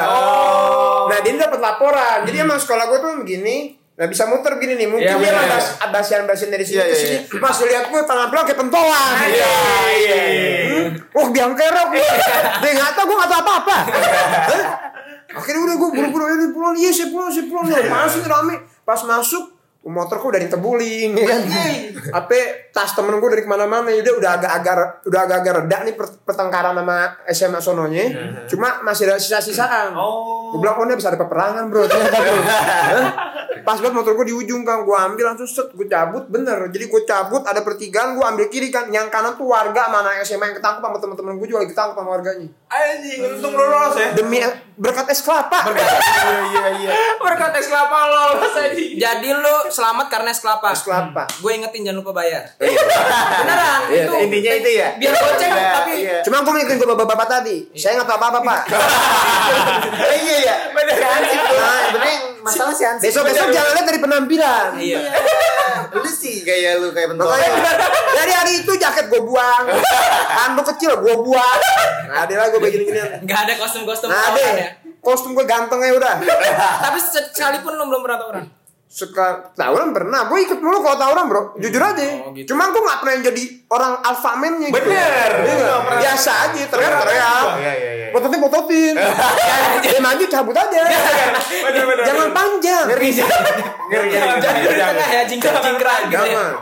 [SPEAKER 3] nah dia dapat laporan jadi emang sekolah gue tuh begini Nah bisa muter begini nih, mungkin
[SPEAKER 1] Iya,
[SPEAKER 3] dia
[SPEAKER 1] bener.
[SPEAKER 3] lah basian-basian dari sini
[SPEAKER 4] Iya,
[SPEAKER 3] ke
[SPEAKER 4] iya,
[SPEAKER 3] sini. Mas lihat gue penampilan kayak pentolan.
[SPEAKER 1] Iya, iya, iya.
[SPEAKER 3] Hmm? Wah biang kerok nih. Dia nggak tahu gue nggak tahu apa-apa. Akhirnya udah gue buru-buru ini pulang. Iya sih pulang sih pulang. Pas sih rame. Pas masuk motorku udah ditebulin ya kan. Apa tas temen gue dari ke mana-mana ya udah udah agak-agak udah agak-agak reda nih per- pertengkaran sama SMA sononya. Cuma masih ada sisa-sisaan.
[SPEAKER 1] Oh.
[SPEAKER 3] Gue bilang oh ini bisa ada peperangan bro? Pas banget motor gue di ujung kan, gue ambil langsung set, gue cabut bener. Jadi gue cabut ada pertigaan, gue ambil kiri kan. Yang kanan tuh warga sama anak SMA yang ketangkep sama temen-temen gue juga lagi ketangkep sama warganya.
[SPEAKER 1] Anjing, untung lo lolos ya.
[SPEAKER 3] Demi berkat es kelapa.
[SPEAKER 4] Iya iya iya.
[SPEAKER 1] Berkat es kelapa lolos.
[SPEAKER 2] Jadi lu selamat karena es kelapa.
[SPEAKER 3] Es kelapa.
[SPEAKER 2] Gue ingetin jangan lupa bayar. Beneran.
[SPEAKER 3] Iya,
[SPEAKER 2] itu
[SPEAKER 4] Intinya itu ya.
[SPEAKER 2] biar goceng
[SPEAKER 4] Iya,
[SPEAKER 2] tapi
[SPEAKER 4] iya.
[SPEAKER 3] Cuma gue ngikutin ke bapak-bapak tadi. Saya nggak tahu apa-apa pak.
[SPEAKER 4] Eh, iya ya. Si Hansip tuh. Nah, yang masalah si Hansip.
[SPEAKER 3] Besok-besok jangan lihat dari penampilan.
[SPEAKER 2] Iya.
[SPEAKER 4] Lu sih gaya lu kayak bentuk.
[SPEAKER 3] Makanya dari hari itu jaket gue buang, handuk kecil gue buang. Nah, ada lah gue begini gini.
[SPEAKER 2] Gak ada kostum-kostum
[SPEAKER 3] Nah, deh,
[SPEAKER 2] ya.
[SPEAKER 3] kostum gue ganteng ya udah.
[SPEAKER 2] Tapi sekalipun lu belum pernah tawuran.
[SPEAKER 3] Suka tawuran pernah, gue ikut mulu kalau tawuran bro, jujur aja.
[SPEAKER 2] Oh, gitu.
[SPEAKER 3] Cuma gue nggak pernah jadi orang alpha man-nya gitu.
[SPEAKER 1] Bener. Pernah.
[SPEAKER 3] Biasa aja, teriak-teriak.
[SPEAKER 4] Iya iya iya.
[SPEAKER 3] Pototin pototin. Dia maju cabut aja. Jangan panjang.
[SPEAKER 4] Ngeri Ngeri.
[SPEAKER 2] Jadi di tengah ya jingkrak-jingkrak gitu ya.
[SPEAKER 3] Jangan.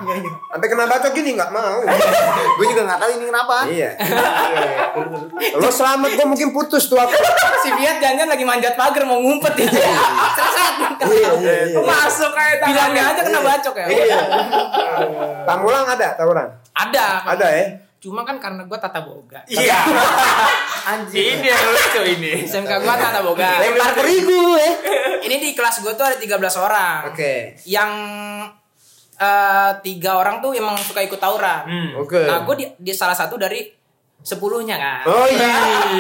[SPEAKER 3] Sampai kena bacok gini nggak mau.
[SPEAKER 4] Gue juga nggak tahu ini kenapa.
[SPEAKER 3] Iya. Lo selamat gue mungkin putus tuh aku.
[SPEAKER 2] Si Fiat jangan lagi manjat pagar mau ngumpet ya. Sesat.
[SPEAKER 3] Iya, iya, iya.
[SPEAKER 2] Masuk kayak bilangnya aja kena bacok ya.
[SPEAKER 3] Iya. Pamulang ada tawuran?
[SPEAKER 2] Ada.
[SPEAKER 3] Ada ya.
[SPEAKER 2] Cuma kan karena gue tata boga.
[SPEAKER 1] Iya. Anjing. Ini yang lucu ini.
[SPEAKER 2] SMK gue tata boga.
[SPEAKER 3] Lempar terigu ya.
[SPEAKER 2] Ini di kelas gue tuh ada 13 orang.
[SPEAKER 3] Oke.
[SPEAKER 2] Yang eh, tiga orang tuh emang suka ikut tawuran.
[SPEAKER 1] Hmm.
[SPEAKER 3] Oke.
[SPEAKER 2] Nah, gue di, di salah satu dari sepuluhnya kan.
[SPEAKER 3] Oh iya.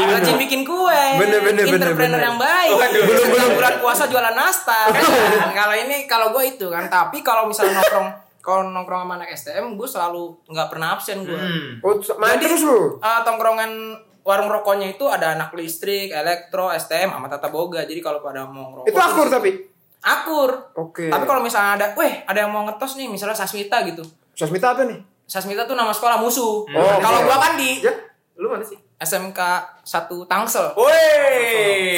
[SPEAKER 2] Rajin bikin kue.
[SPEAKER 3] Bener, bener, bener,
[SPEAKER 2] Entrepreneur
[SPEAKER 3] bener.
[SPEAKER 2] yang baik.
[SPEAKER 1] Waduh.
[SPEAKER 2] Belum belum bulan puasa jualan nastar. Kan? kalau ini kalau gue itu kan. Tapi kalau misalnya nongkrong kalau nongkrong sama anak STM, gue selalu nggak pernah absen gue.
[SPEAKER 1] Hmm.
[SPEAKER 3] Oh,
[SPEAKER 2] Jadi
[SPEAKER 3] terus lu.
[SPEAKER 2] eh, tongkrongan warung rokoknya itu ada anak listrik, elektro, STM, sama tata boga. Jadi kalau pada mau ngerokok
[SPEAKER 3] Itu akur tapi.
[SPEAKER 2] Akur.
[SPEAKER 3] Oke.
[SPEAKER 2] Tapi kalau misalnya ada, weh ada yang mau ngetos nih, misalnya Sasmita gitu.
[SPEAKER 3] Sosmita apa nih?
[SPEAKER 2] Sasmita tuh nama sekolah musuh.
[SPEAKER 3] Oh,
[SPEAKER 2] kalau
[SPEAKER 3] oke.
[SPEAKER 2] gua kan di
[SPEAKER 4] Ya, lu mana sih?
[SPEAKER 2] SMK 1 Tangsel.
[SPEAKER 1] Woi.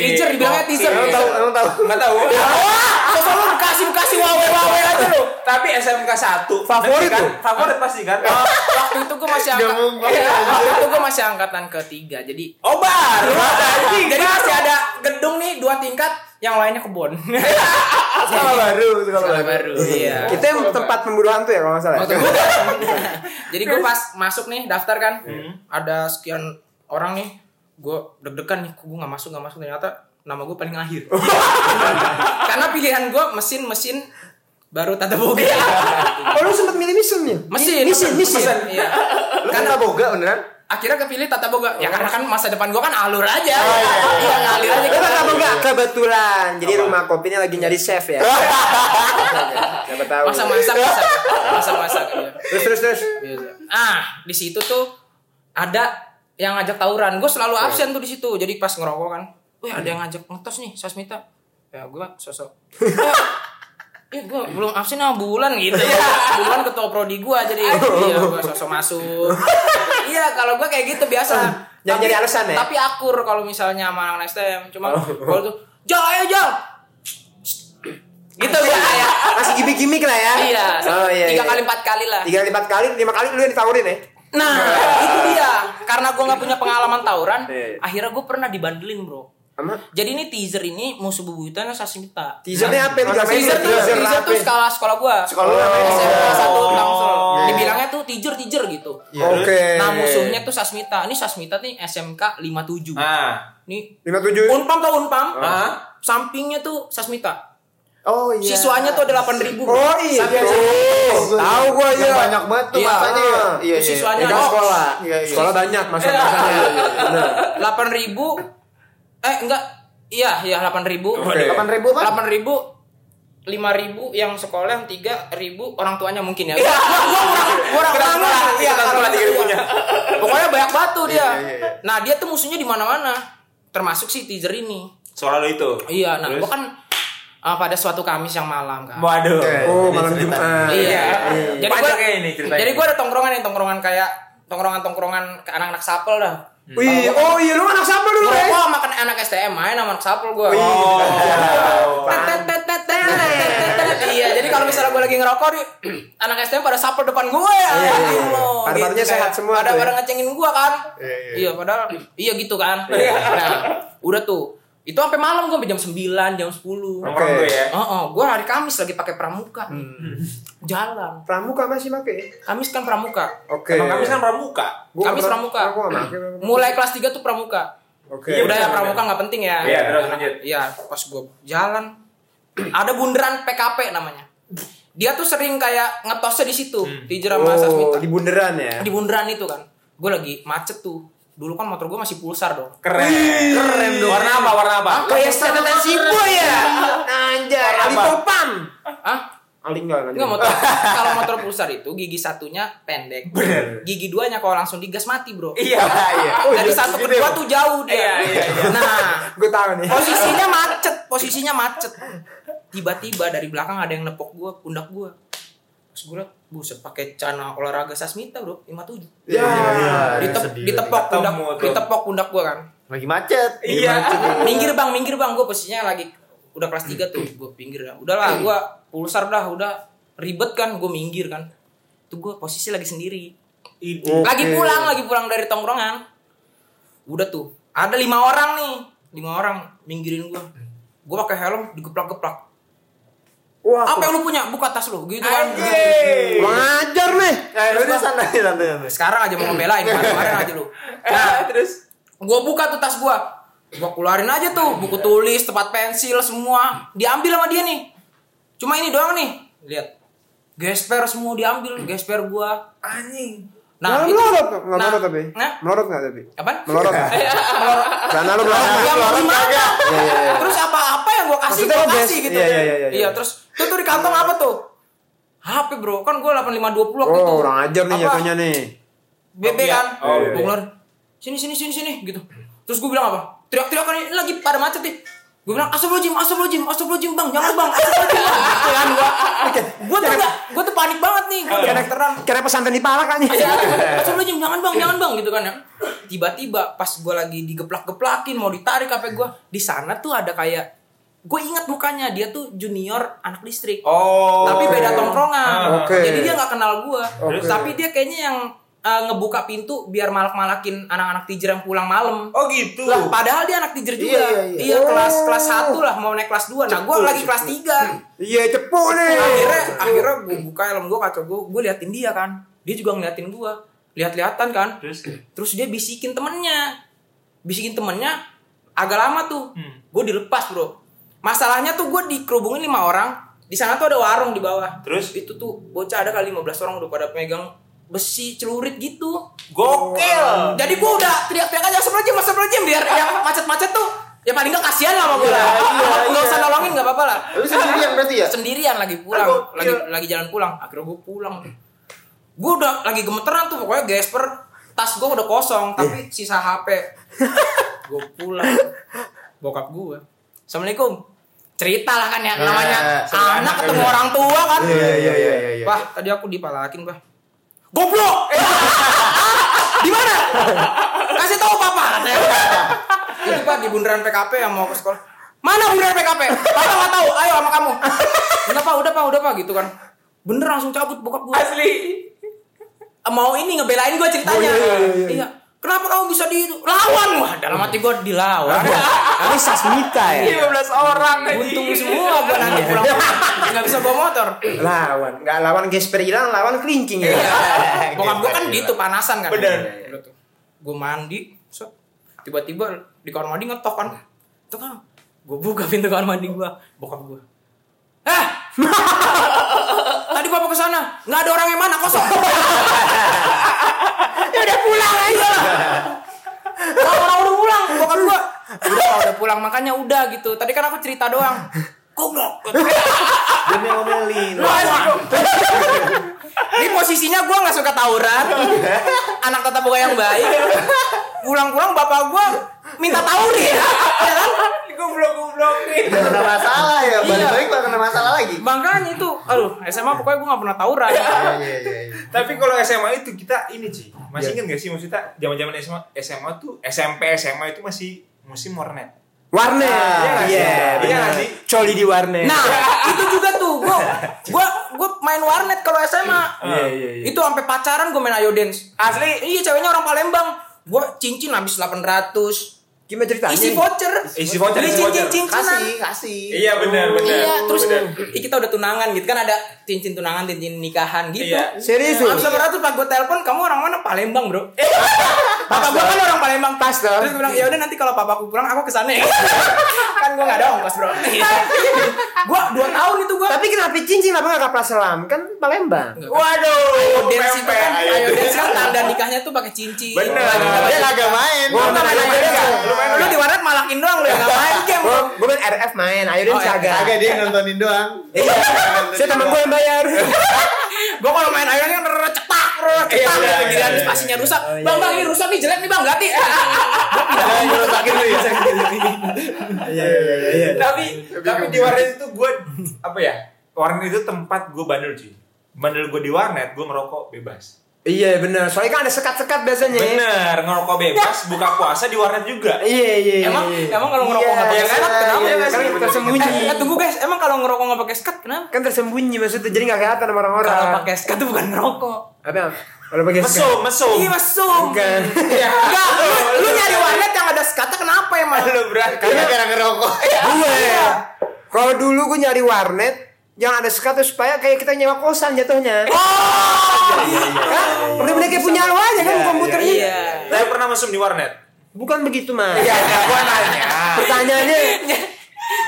[SPEAKER 2] Teaser dibilangnya teaser.
[SPEAKER 4] Emang tahu, emang tahu.
[SPEAKER 1] Enggak tahu.
[SPEAKER 2] Wah, sosok lu kasih kasih wawe wawe aja lu.
[SPEAKER 1] Tapi SMK 1
[SPEAKER 3] Favorit
[SPEAKER 1] kan? Favorit pasti kan?
[SPEAKER 2] Waktu itu gua masih angkat,
[SPEAKER 4] Gabung banget.
[SPEAKER 2] Iya, waktu itu gua masih angkatan ketiga. Jadi
[SPEAKER 1] Oh baru.
[SPEAKER 2] Jadi masih ada gedung nih dua tingkat, yang lainnya kebun.
[SPEAKER 4] Sekolah baru, sekolah
[SPEAKER 2] Sekolah
[SPEAKER 4] baru.
[SPEAKER 2] baru. Iya.
[SPEAKER 3] Kita yang tempat pemburu hantu ya kalau nggak salah.
[SPEAKER 2] Gua- Jadi gue pas masuk nih daftar kan, ada sekian orang nih, gue deg-degan nih, gue nggak masuk nggak masuk ternyata nama gue paling akhir. Karena pilihan gue mesin mesin baru tata boga.
[SPEAKER 3] Oh lu sempet milih mesinnya?
[SPEAKER 2] Mesin,
[SPEAKER 3] Mesin, mesin.
[SPEAKER 2] Iya.
[SPEAKER 4] Lu nggak boga beneran?
[SPEAKER 2] Akhirnya kepilih tata boga. Ya karena kan masa depan gue kan alur aja.
[SPEAKER 3] Oh,
[SPEAKER 2] Iya, ngalir aja.
[SPEAKER 3] Kita
[SPEAKER 2] kan.
[SPEAKER 3] tahu nggak kebetulan. Jadi rumah kopinya lagi nyari chef ya. Siapa tahu.
[SPEAKER 2] Masa masak. Masa masak. Iya.
[SPEAKER 3] Terus terus terus.
[SPEAKER 2] Ah, di situ tuh ada yang ngajak tawuran. Gue selalu absen tuh di situ. Jadi pas ngerokok kan, wih ada yang ngajak ngetos nih, Sasmita. Ya gue sosok. Eh, gue belum absen sama bulan gitu ya. Bulan ketua prodi gue jadi iya gue sosok masuk. iya kalau gue kayak gitu biasa.
[SPEAKER 3] Jangan
[SPEAKER 2] Tapi-
[SPEAKER 3] jadi alasan ya?
[SPEAKER 2] Tapi akur kalau misalnya sama anak STM. Cuma kalau tuh jal ayo jal. Gitu gue kayak.
[SPEAKER 3] Masih gimmick-gimmick lah ya.
[SPEAKER 2] Iya.
[SPEAKER 3] Oh iya.
[SPEAKER 2] Tiga
[SPEAKER 3] iya.
[SPEAKER 2] kali empat kali lah.
[SPEAKER 3] Tiga kali empat kali, lima kali lu yang ditawurin ya?
[SPEAKER 2] Nah, itu dia. Karena gue nggak punya pengalaman tawuran,
[SPEAKER 3] Iya.
[SPEAKER 2] akhirnya gue pernah dibandelin, bro.
[SPEAKER 3] Sama
[SPEAKER 2] Jadi ini teaser ini musuh bebuyutan Sasmita.
[SPEAKER 3] teasernya apa?
[SPEAKER 2] Teaser, tuh,
[SPEAKER 3] teaser
[SPEAKER 2] teaser tuh skala sekolah gue.
[SPEAKER 4] Sekolah apa?
[SPEAKER 2] SMA satu Tangsel.
[SPEAKER 1] Oh.
[SPEAKER 2] Dibilangnya tuh teaser teaser gitu.
[SPEAKER 3] Oke.
[SPEAKER 2] Nah musuhnya tuh Sasmita. Ini Sasmita nih SMK 57.
[SPEAKER 1] Ah.
[SPEAKER 2] Nih
[SPEAKER 3] lima tujuh.
[SPEAKER 2] Unpam tau Unpam?
[SPEAKER 1] Ah.
[SPEAKER 2] Sampingnya tuh Sasmita.
[SPEAKER 4] Oh iya.
[SPEAKER 2] Siswanya tuh ada 8000 ribu.
[SPEAKER 3] Oh iya.
[SPEAKER 4] Oh,
[SPEAKER 3] Tahu gua
[SPEAKER 4] Yang
[SPEAKER 3] ya.
[SPEAKER 4] banyak banget tuh
[SPEAKER 2] Iya.
[SPEAKER 4] masanya ya.
[SPEAKER 3] Ah.
[SPEAKER 4] Iya, iya.
[SPEAKER 2] Siswanya
[SPEAKER 3] Ya kan
[SPEAKER 2] Oh,
[SPEAKER 3] sekolah.
[SPEAKER 4] Iya, iya.
[SPEAKER 3] Sekolah banyak masa-masanya. Bener.
[SPEAKER 2] 8000 eh enggak iya iya 8000
[SPEAKER 3] Oke.
[SPEAKER 4] Delapan ribu apa?
[SPEAKER 2] delapan ribu lima ribu yang sekolah yang tiga ribu orang tuanya mungkin ya. Gua gua gua kurang kurang kurang iya
[SPEAKER 1] tiga ribunya.
[SPEAKER 2] Pokoknya banyak batu dia.
[SPEAKER 4] Iya, iya, iya.
[SPEAKER 2] Nah dia tuh musuhnya di mana-mana. Termasuk si teaser ini.
[SPEAKER 1] Soal lo itu.
[SPEAKER 2] Iya, nah gua kan ah, pada suatu Kamis yang malam kan.
[SPEAKER 1] Waduh.
[SPEAKER 3] Oh malam Jumat.
[SPEAKER 2] Iya. Jadi
[SPEAKER 1] Panjang
[SPEAKER 2] gua,
[SPEAKER 1] kayak ini ceritanya.
[SPEAKER 2] jadi gua ada tongkrongan nih, tongkrongan kayak tongkrongan-tongkrongan ke anak-anak sapel dah.
[SPEAKER 3] Wih, oh iya lu anak siapa dulu ya?
[SPEAKER 2] Gua makan anak STM main sama anak sapel gua.
[SPEAKER 1] Oh.
[SPEAKER 2] Iya, jadi kalau misalnya gue lagi ngerokok nih, anak STM pada sapel depan gue ya.
[SPEAKER 3] Iya, iya.
[SPEAKER 2] Allah,
[SPEAKER 3] Pada-padanya sehat semua
[SPEAKER 2] Pada
[SPEAKER 3] tuh ya.
[SPEAKER 2] pada ngecengin gue kan.
[SPEAKER 4] Iya, iya.
[SPEAKER 2] Iya, padahal iya gitu kan. Nah, udah tuh Itu sampai malam gue sampai jam 9, jam 10.
[SPEAKER 1] Nongkrong tuh ya.
[SPEAKER 2] Oh, oh, gue hari Kamis lagi pakai pramuka.
[SPEAKER 3] Hmm.
[SPEAKER 2] Jalan.
[SPEAKER 3] Pramuka masih pakai.
[SPEAKER 2] Kamis kan pramuka.
[SPEAKER 3] Oke.
[SPEAKER 1] Emang kami kan pramuka.
[SPEAKER 3] Gua
[SPEAKER 2] Kamis pramuka.
[SPEAKER 3] pakai pramuka.
[SPEAKER 2] Mulai kelas 3 tuh pramuka.
[SPEAKER 3] Oke.
[SPEAKER 1] Iya,
[SPEAKER 2] Udah ya pramuka nggak penting ya.
[SPEAKER 1] Iya, terus lanjut.
[SPEAKER 2] Iya, pas gue jalan ada bundaran PKP namanya. Dia tuh sering kayak ngetosnya di situ, di Jerama
[SPEAKER 3] Oh,
[SPEAKER 2] Sasmita.
[SPEAKER 3] di bundaran ya.
[SPEAKER 2] Di bundaran itu kan. Gue lagi macet tuh. Dulu kan motor gue masih pulsar dong.
[SPEAKER 1] Keren. Keren dong. Warna apa? Warna apa?
[SPEAKER 3] Kayak standar Sibo ya. Anjay, Ali Topan.
[SPEAKER 2] Hah?
[SPEAKER 3] Ali enggak
[SPEAKER 2] Enggak motor. kalau motor pulsar itu gigi satunya pendek.
[SPEAKER 1] Bener.
[SPEAKER 2] Gigi duanya kalau langsung digas mati, Bro.
[SPEAKER 1] Iya, iya.
[SPEAKER 2] Dari satu ke dua tuh jauh dia.
[SPEAKER 1] Iya, iya, iya.
[SPEAKER 2] Nah,
[SPEAKER 3] Gue tahu nih.
[SPEAKER 2] posisinya macet, posisinya macet. Tiba-tiba dari belakang ada yang nepok gua, pundak gua. Terus gue buset pakai celana olahraga Sasmita, Bro, 57.
[SPEAKER 3] Ya.
[SPEAKER 2] Ditep,
[SPEAKER 4] sedih
[SPEAKER 2] ditepok pundak, ditepok pundak gua kan.
[SPEAKER 4] Lagi macet.
[SPEAKER 1] Iya.
[SPEAKER 2] minggir bang minggir bang gue posisinya lagi udah kelas 3 tuh gue pinggir ya udahlah gue pulsar dah udah ribet kan gue minggir kan tuh gue posisi lagi sendiri.
[SPEAKER 3] Oke.
[SPEAKER 2] lagi pulang lagi pulang dari tongkrongan udah tuh ada lima orang nih lima orang minggirin gue gue pakai helm digeplak-geplak
[SPEAKER 3] Wah,
[SPEAKER 2] apa yang lu punya? Buka tas lu gitu kan? Gitu.
[SPEAKER 3] Mengajar nih.
[SPEAKER 4] Eh, udah santai santai santai.
[SPEAKER 2] sekarang aja mau ngebelain kemarin aja lu.
[SPEAKER 1] Nah, terus?
[SPEAKER 2] gue buka tuh tas gue gue keluarin aja tuh buku tulis tempat pensil semua. Diambil sama dia nih. Cuma ini doang nih. Lihat. Gesper semua diambil gesper gue
[SPEAKER 1] anjing.
[SPEAKER 2] Nah
[SPEAKER 3] Nggak
[SPEAKER 2] itu
[SPEAKER 3] melorot, nggak
[SPEAKER 2] nah,
[SPEAKER 3] melorot tapi.
[SPEAKER 2] nah,
[SPEAKER 3] Melorot nggak tapi?
[SPEAKER 2] apaan?
[SPEAKER 3] Melorot. Karena lu melorot.
[SPEAKER 2] ya mau
[SPEAKER 3] melorot
[SPEAKER 2] gimana
[SPEAKER 3] kagak? Iya, iya, iya.
[SPEAKER 2] terus apa-apa yang gue kasih
[SPEAKER 3] Maksudnya ges-
[SPEAKER 2] kasih gitu
[SPEAKER 3] iya, iya, iya, iya.
[SPEAKER 2] iya terus itu tuh di kantong apa tuh HP bro kan gue 8520 waktu itu
[SPEAKER 3] Oh, orang ajar nih
[SPEAKER 2] Apa?
[SPEAKER 3] jatuhnya nih.
[SPEAKER 2] BB kan
[SPEAKER 1] Oh,
[SPEAKER 2] gue sini sini sini sini gitu terus gue bilang apa teriak-teriak kan ini lagi pada macet nih gue bilang astagfirullahaladzim astagfirullahaladzim astagfirullahaladzim bang jangan bang astagfirullahaladzim gitu kan gue gue tuh gak gue tuh panik banget nih gue karakteran
[SPEAKER 3] Kira pesantren di Palak kan nih.
[SPEAKER 2] Iya, astagfirullahaladzim jangan bang jangan bang gitu kan ya tiba-tiba pas gue lagi digeplak-geplakin mau ditarik HP gue di sana tuh ada kayak gue ingat mukanya dia tuh junior anak listrik
[SPEAKER 1] Oh.
[SPEAKER 2] tapi beda tongkrongan
[SPEAKER 3] Oke.
[SPEAKER 2] jadi dia nggak kenal gua
[SPEAKER 3] Oke.
[SPEAKER 2] tapi dia kayaknya yang uh, ngebuka pintu biar malak-malakin anak-anak tijer yang pulang malam.
[SPEAKER 1] Oh gitu.
[SPEAKER 2] lah padahal dia anak tijer juga.
[SPEAKER 4] Iya, iya, iya.
[SPEAKER 2] kelas kelas satu lah mau naik kelas 2 nah gua
[SPEAKER 1] Cepu,
[SPEAKER 2] lagi
[SPEAKER 1] cepu.
[SPEAKER 2] kelas 3
[SPEAKER 3] Iya, cepu nih.
[SPEAKER 2] akhirnya akhirnya gue buka helm gue kacau gue gue liatin dia kan. Dia juga ngeliatin gue lihat-lihatan kan.
[SPEAKER 1] Terus?
[SPEAKER 2] Terus dia bisikin temennya. Bisikin temennya agak lama tuh.
[SPEAKER 1] Hmm.
[SPEAKER 2] gue dilepas bro. Masalahnya tuh gue dikerubungin lima orang. Di sana tuh ada warung di bawah.
[SPEAKER 1] Terus?
[SPEAKER 2] itu tuh bocah ada kali 15 orang udah pada pegang besi celurit gitu.
[SPEAKER 1] Gokil.
[SPEAKER 2] jadi gue udah teriak-teriak aja sebelum masa sebelum biar yang macet-macet tuh ya paling gak kasihan lah sama gue lah. nggak usah nolongin nggak apa-apa lah.
[SPEAKER 4] Lu sendirian berarti ya?
[SPEAKER 2] sendirian lagi pulang
[SPEAKER 1] Gokil.
[SPEAKER 2] lagi lagi jalan pulang. Akhirnya gue pulang. Gue udah lagi gemeteran tuh pokoknya gesper tas gue udah kosong tapi sisa HP gue pulang. Bokap gue assalamualaikum. Cerita lah kan ya namanya.
[SPEAKER 1] Sebenarnya
[SPEAKER 2] anak ketemu orang tua kan.
[SPEAKER 4] Iya iya iya iya iya.
[SPEAKER 2] Wah, tadi aku dipalakin, Bah. Goblok! di mana? Kasih tahu papa. Itu Pak di bundaran PKP yang mau ke sekolah. Mana bundaran PKP? Papa nggak tahu. Ayo sama kamu. Udah Pak, udah Pak, udah Pak gitu kan. Bener langsung cabut bokap gua.
[SPEAKER 1] Asli.
[SPEAKER 2] Mau ini ngebelain gua ceritanya.
[SPEAKER 3] Oh, iya, iya, iya.
[SPEAKER 2] Iya. Kenapa kamu bisa di lawan? Wah, dalam hati gua dilawan.
[SPEAKER 3] Ini Sasmita ya.
[SPEAKER 1] 15 orang
[SPEAKER 2] Untung semua gua nanti pulang. Nggak bisa bawa motor.
[SPEAKER 3] Lawan, nggak lawan gesper hilang, lawan kelingking ya.
[SPEAKER 2] Iya. Bokap gue kan gitu panasan kan.
[SPEAKER 1] Bener.
[SPEAKER 2] Udah tuh. Gue mandi, tiba-tiba di kamar mandi ngetok kan. Itu kan. Gue buka pintu kamar mandi gue, bokap gue. Eh, tadi papa ke sana, nggak ada orang yang mana kosong. ya udah pulang aja. Orang, orang udah pulang, bokap gue. Udah, Pak, udah pulang makanya udah gitu. Tadi kan aku cerita doang. Goblok.
[SPEAKER 4] Dia ngomelin.
[SPEAKER 2] Ini posisinya gue nggak suka tawuran, anak tata boga yang baik. Pulang-pulang bapak gue minta tawur ya, ya kan?
[SPEAKER 1] Goblok-goblokin.
[SPEAKER 4] Udah kena masalah ya. Balik
[SPEAKER 2] Iya.
[SPEAKER 4] balik kena masalah lagi.
[SPEAKER 2] Makanya itu, aduh SMA pokoknya gue nggak pernah tawuran.
[SPEAKER 4] Iya iya iya. iya.
[SPEAKER 1] Tapi kalau SMA itu kita ini sih. Masih ingat gak sih maksudnya zaman-zaman SMA SMA tuh SMP SMA itu masih musim warnet.
[SPEAKER 3] Warnet.
[SPEAKER 1] Iya sih?
[SPEAKER 3] Iya,
[SPEAKER 1] Iya sih?
[SPEAKER 3] Coli di warnet.
[SPEAKER 2] Nah, itu juga tuh, gue gue gue main warnet kalau SMA.
[SPEAKER 3] Iya, iya, iya.
[SPEAKER 2] Itu sampai pacaran gue main ayo dance.
[SPEAKER 1] Asli.
[SPEAKER 2] Iya, ceweknya orang Palembang. Gue cincin habis 800
[SPEAKER 3] Gimana ceritanya?
[SPEAKER 2] isi voucher
[SPEAKER 1] Isi voucher,
[SPEAKER 2] beli
[SPEAKER 1] isi voucher.
[SPEAKER 2] cincin cincinan
[SPEAKER 4] Kasih, kasih.
[SPEAKER 1] Iya benar benar.
[SPEAKER 2] Iya, terus
[SPEAKER 1] Benar.
[SPEAKER 2] ih, kita udah tunangan gitu kan ada cincin tunangan, cincin nikahan gitu.
[SPEAKER 1] Iya.
[SPEAKER 3] Serius lu?
[SPEAKER 2] Abis tuh pas gue telepon, kamu orang mana? Palembang bro. papa gue kan orang Palembang.
[SPEAKER 3] Pas dong.
[SPEAKER 2] Terus gue bilang, ya udah nanti kalau papaku pulang aku ke sana ya. kan gue gak ada ongkos bro. gue dua tahun itu gue.
[SPEAKER 3] Tapi kenapa cincin apa nggak kapal selam? Kan Palembang.
[SPEAKER 1] Waduh.
[SPEAKER 2] Ayo dance itu kan,
[SPEAKER 1] ayo dance.
[SPEAKER 2] dance kan tanda nikahnya tuh pakai cincin.
[SPEAKER 1] Bener.
[SPEAKER 4] Dia kagak main.
[SPEAKER 3] Gua
[SPEAKER 2] Lu main
[SPEAKER 3] dance.
[SPEAKER 2] lu main Lu di warnet malakin doang lu ya nggak main game.
[SPEAKER 3] Gue gue main RF main, ayo deh
[SPEAKER 2] Oh,
[SPEAKER 3] kagak.
[SPEAKER 4] Kagak dia nontonin doang.
[SPEAKER 3] Iya. Saya teman gue yang bayar.
[SPEAKER 2] Gue kalau main ayo kan rrr, rrr,
[SPEAKER 1] Iya,
[SPEAKER 2] cetak.
[SPEAKER 1] iya,
[SPEAKER 2] Giliran
[SPEAKER 1] iya,
[SPEAKER 2] spasinya rusak.
[SPEAKER 3] Oh, iya,
[SPEAKER 2] Bang bang
[SPEAKER 3] iya.
[SPEAKER 2] ini rusak nih jelek nih bang ganti.
[SPEAKER 4] Ya.
[SPEAKER 3] Iya iya iya.
[SPEAKER 1] Tapi tapi di warnet itu gue apa ya? Warnet itu tempat gue bandel cuy. Bandel gue di warnet, gue ngerokok bebas.
[SPEAKER 3] Iya benar. Soalnya kan ada sekat-sekat biasanya. ya.
[SPEAKER 1] Bener, ngerokok bebas, buka puasa di warnet juga.
[SPEAKER 3] Iya iya. iya,
[SPEAKER 2] Emang
[SPEAKER 3] iya.
[SPEAKER 2] emang kalau ngerokok
[SPEAKER 3] Iya,
[SPEAKER 2] nggak pakai
[SPEAKER 3] iya,
[SPEAKER 2] sekat kenapa
[SPEAKER 3] iya,
[SPEAKER 2] ya
[SPEAKER 3] kan
[SPEAKER 2] sih?
[SPEAKER 3] tersembunyi.
[SPEAKER 2] Eh, eh, tunggu guys, emang kalau ngerokok nggak pakai sekat kenapa?
[SPEAKER 3] Kan tersembunyi maksudnya jadi nggak kelihatan sama orang-orang.
[SPEAKER 2] Kalau pakai sekat tuh bukan ngerokok.
[SPEAKER 3] apa? Kalau pakai
[SPEAKER 1] Mesum, mesum.
[SPEAKER 2] Iya mesum.
[SPEAKER 3] Bukan.
[SPEAKER 2] Enggak, lu, lu nyari warnet yang ada sekatnya kenapa emang?
[SPEAKER 1] Lu berarti.
[SPEAKER 4] Karena ngerokok.
[SPEAKER 3] gue kalau dulu gue nyari warnet yang ada sekat tuh supaya kayak kita nyewa kosan jatuhnya.
[SPEAKER 2] Oh,
[SPEAKER 3] Kan? Bener-bener kayak punya lu aja kan komputernya.
[SPEAKER 2] Iya.
[SPEAKER 1] Saya pernah mesum di warnet.
[SPEAKER 3] Bukan begitu mas.
[SPEAKER 1] Iya, gue nanya.
[SPEAKER 3] Pertanyaannya.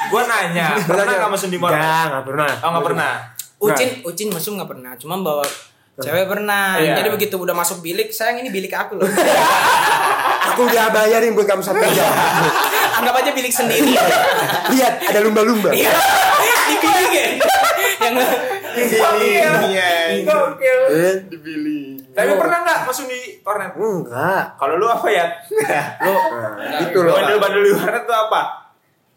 [SPEAKER 1] Gue nanya, pernah nggak mesum di warnet?
[SPEAKER 3] Enggak, nggak pernah.
[SPEAKER 1] Oh nggak pernah.
[SPEAKER 2] Ucin, Ucin mesum nggak pernah, cuma bawa cewek pernah.
[SPEAKER 1] Iya.
[SPEAKER 2] Jadi begitu udah masuk bilik, sayang ini bilik aku loh.
[SPEAKER 3] Aku udah bayarin buat kamu satu jam.
[SPEAKER 2] Anggap aja bilik sendiri.
[SPEAKER 3] Lihat, ada lumba-lumba.
[SPEAKER 2] Iya. Di bilik ya. Yang
[SPEAKER 4] Iya.
[SPEAKER 1] Gokil.
[SPEAKER 3] Eh,
[SPEAKER 1] Tapi pernah nggak mesum di warnet?
[SPEAKER 3] Enggak.
[SPEAKER 1] Kalau lu apa ya? Lu
[SPEAKER 3] Gitu loh.
[SPEAKER 1] bandel-bandel di warnet tuh apa?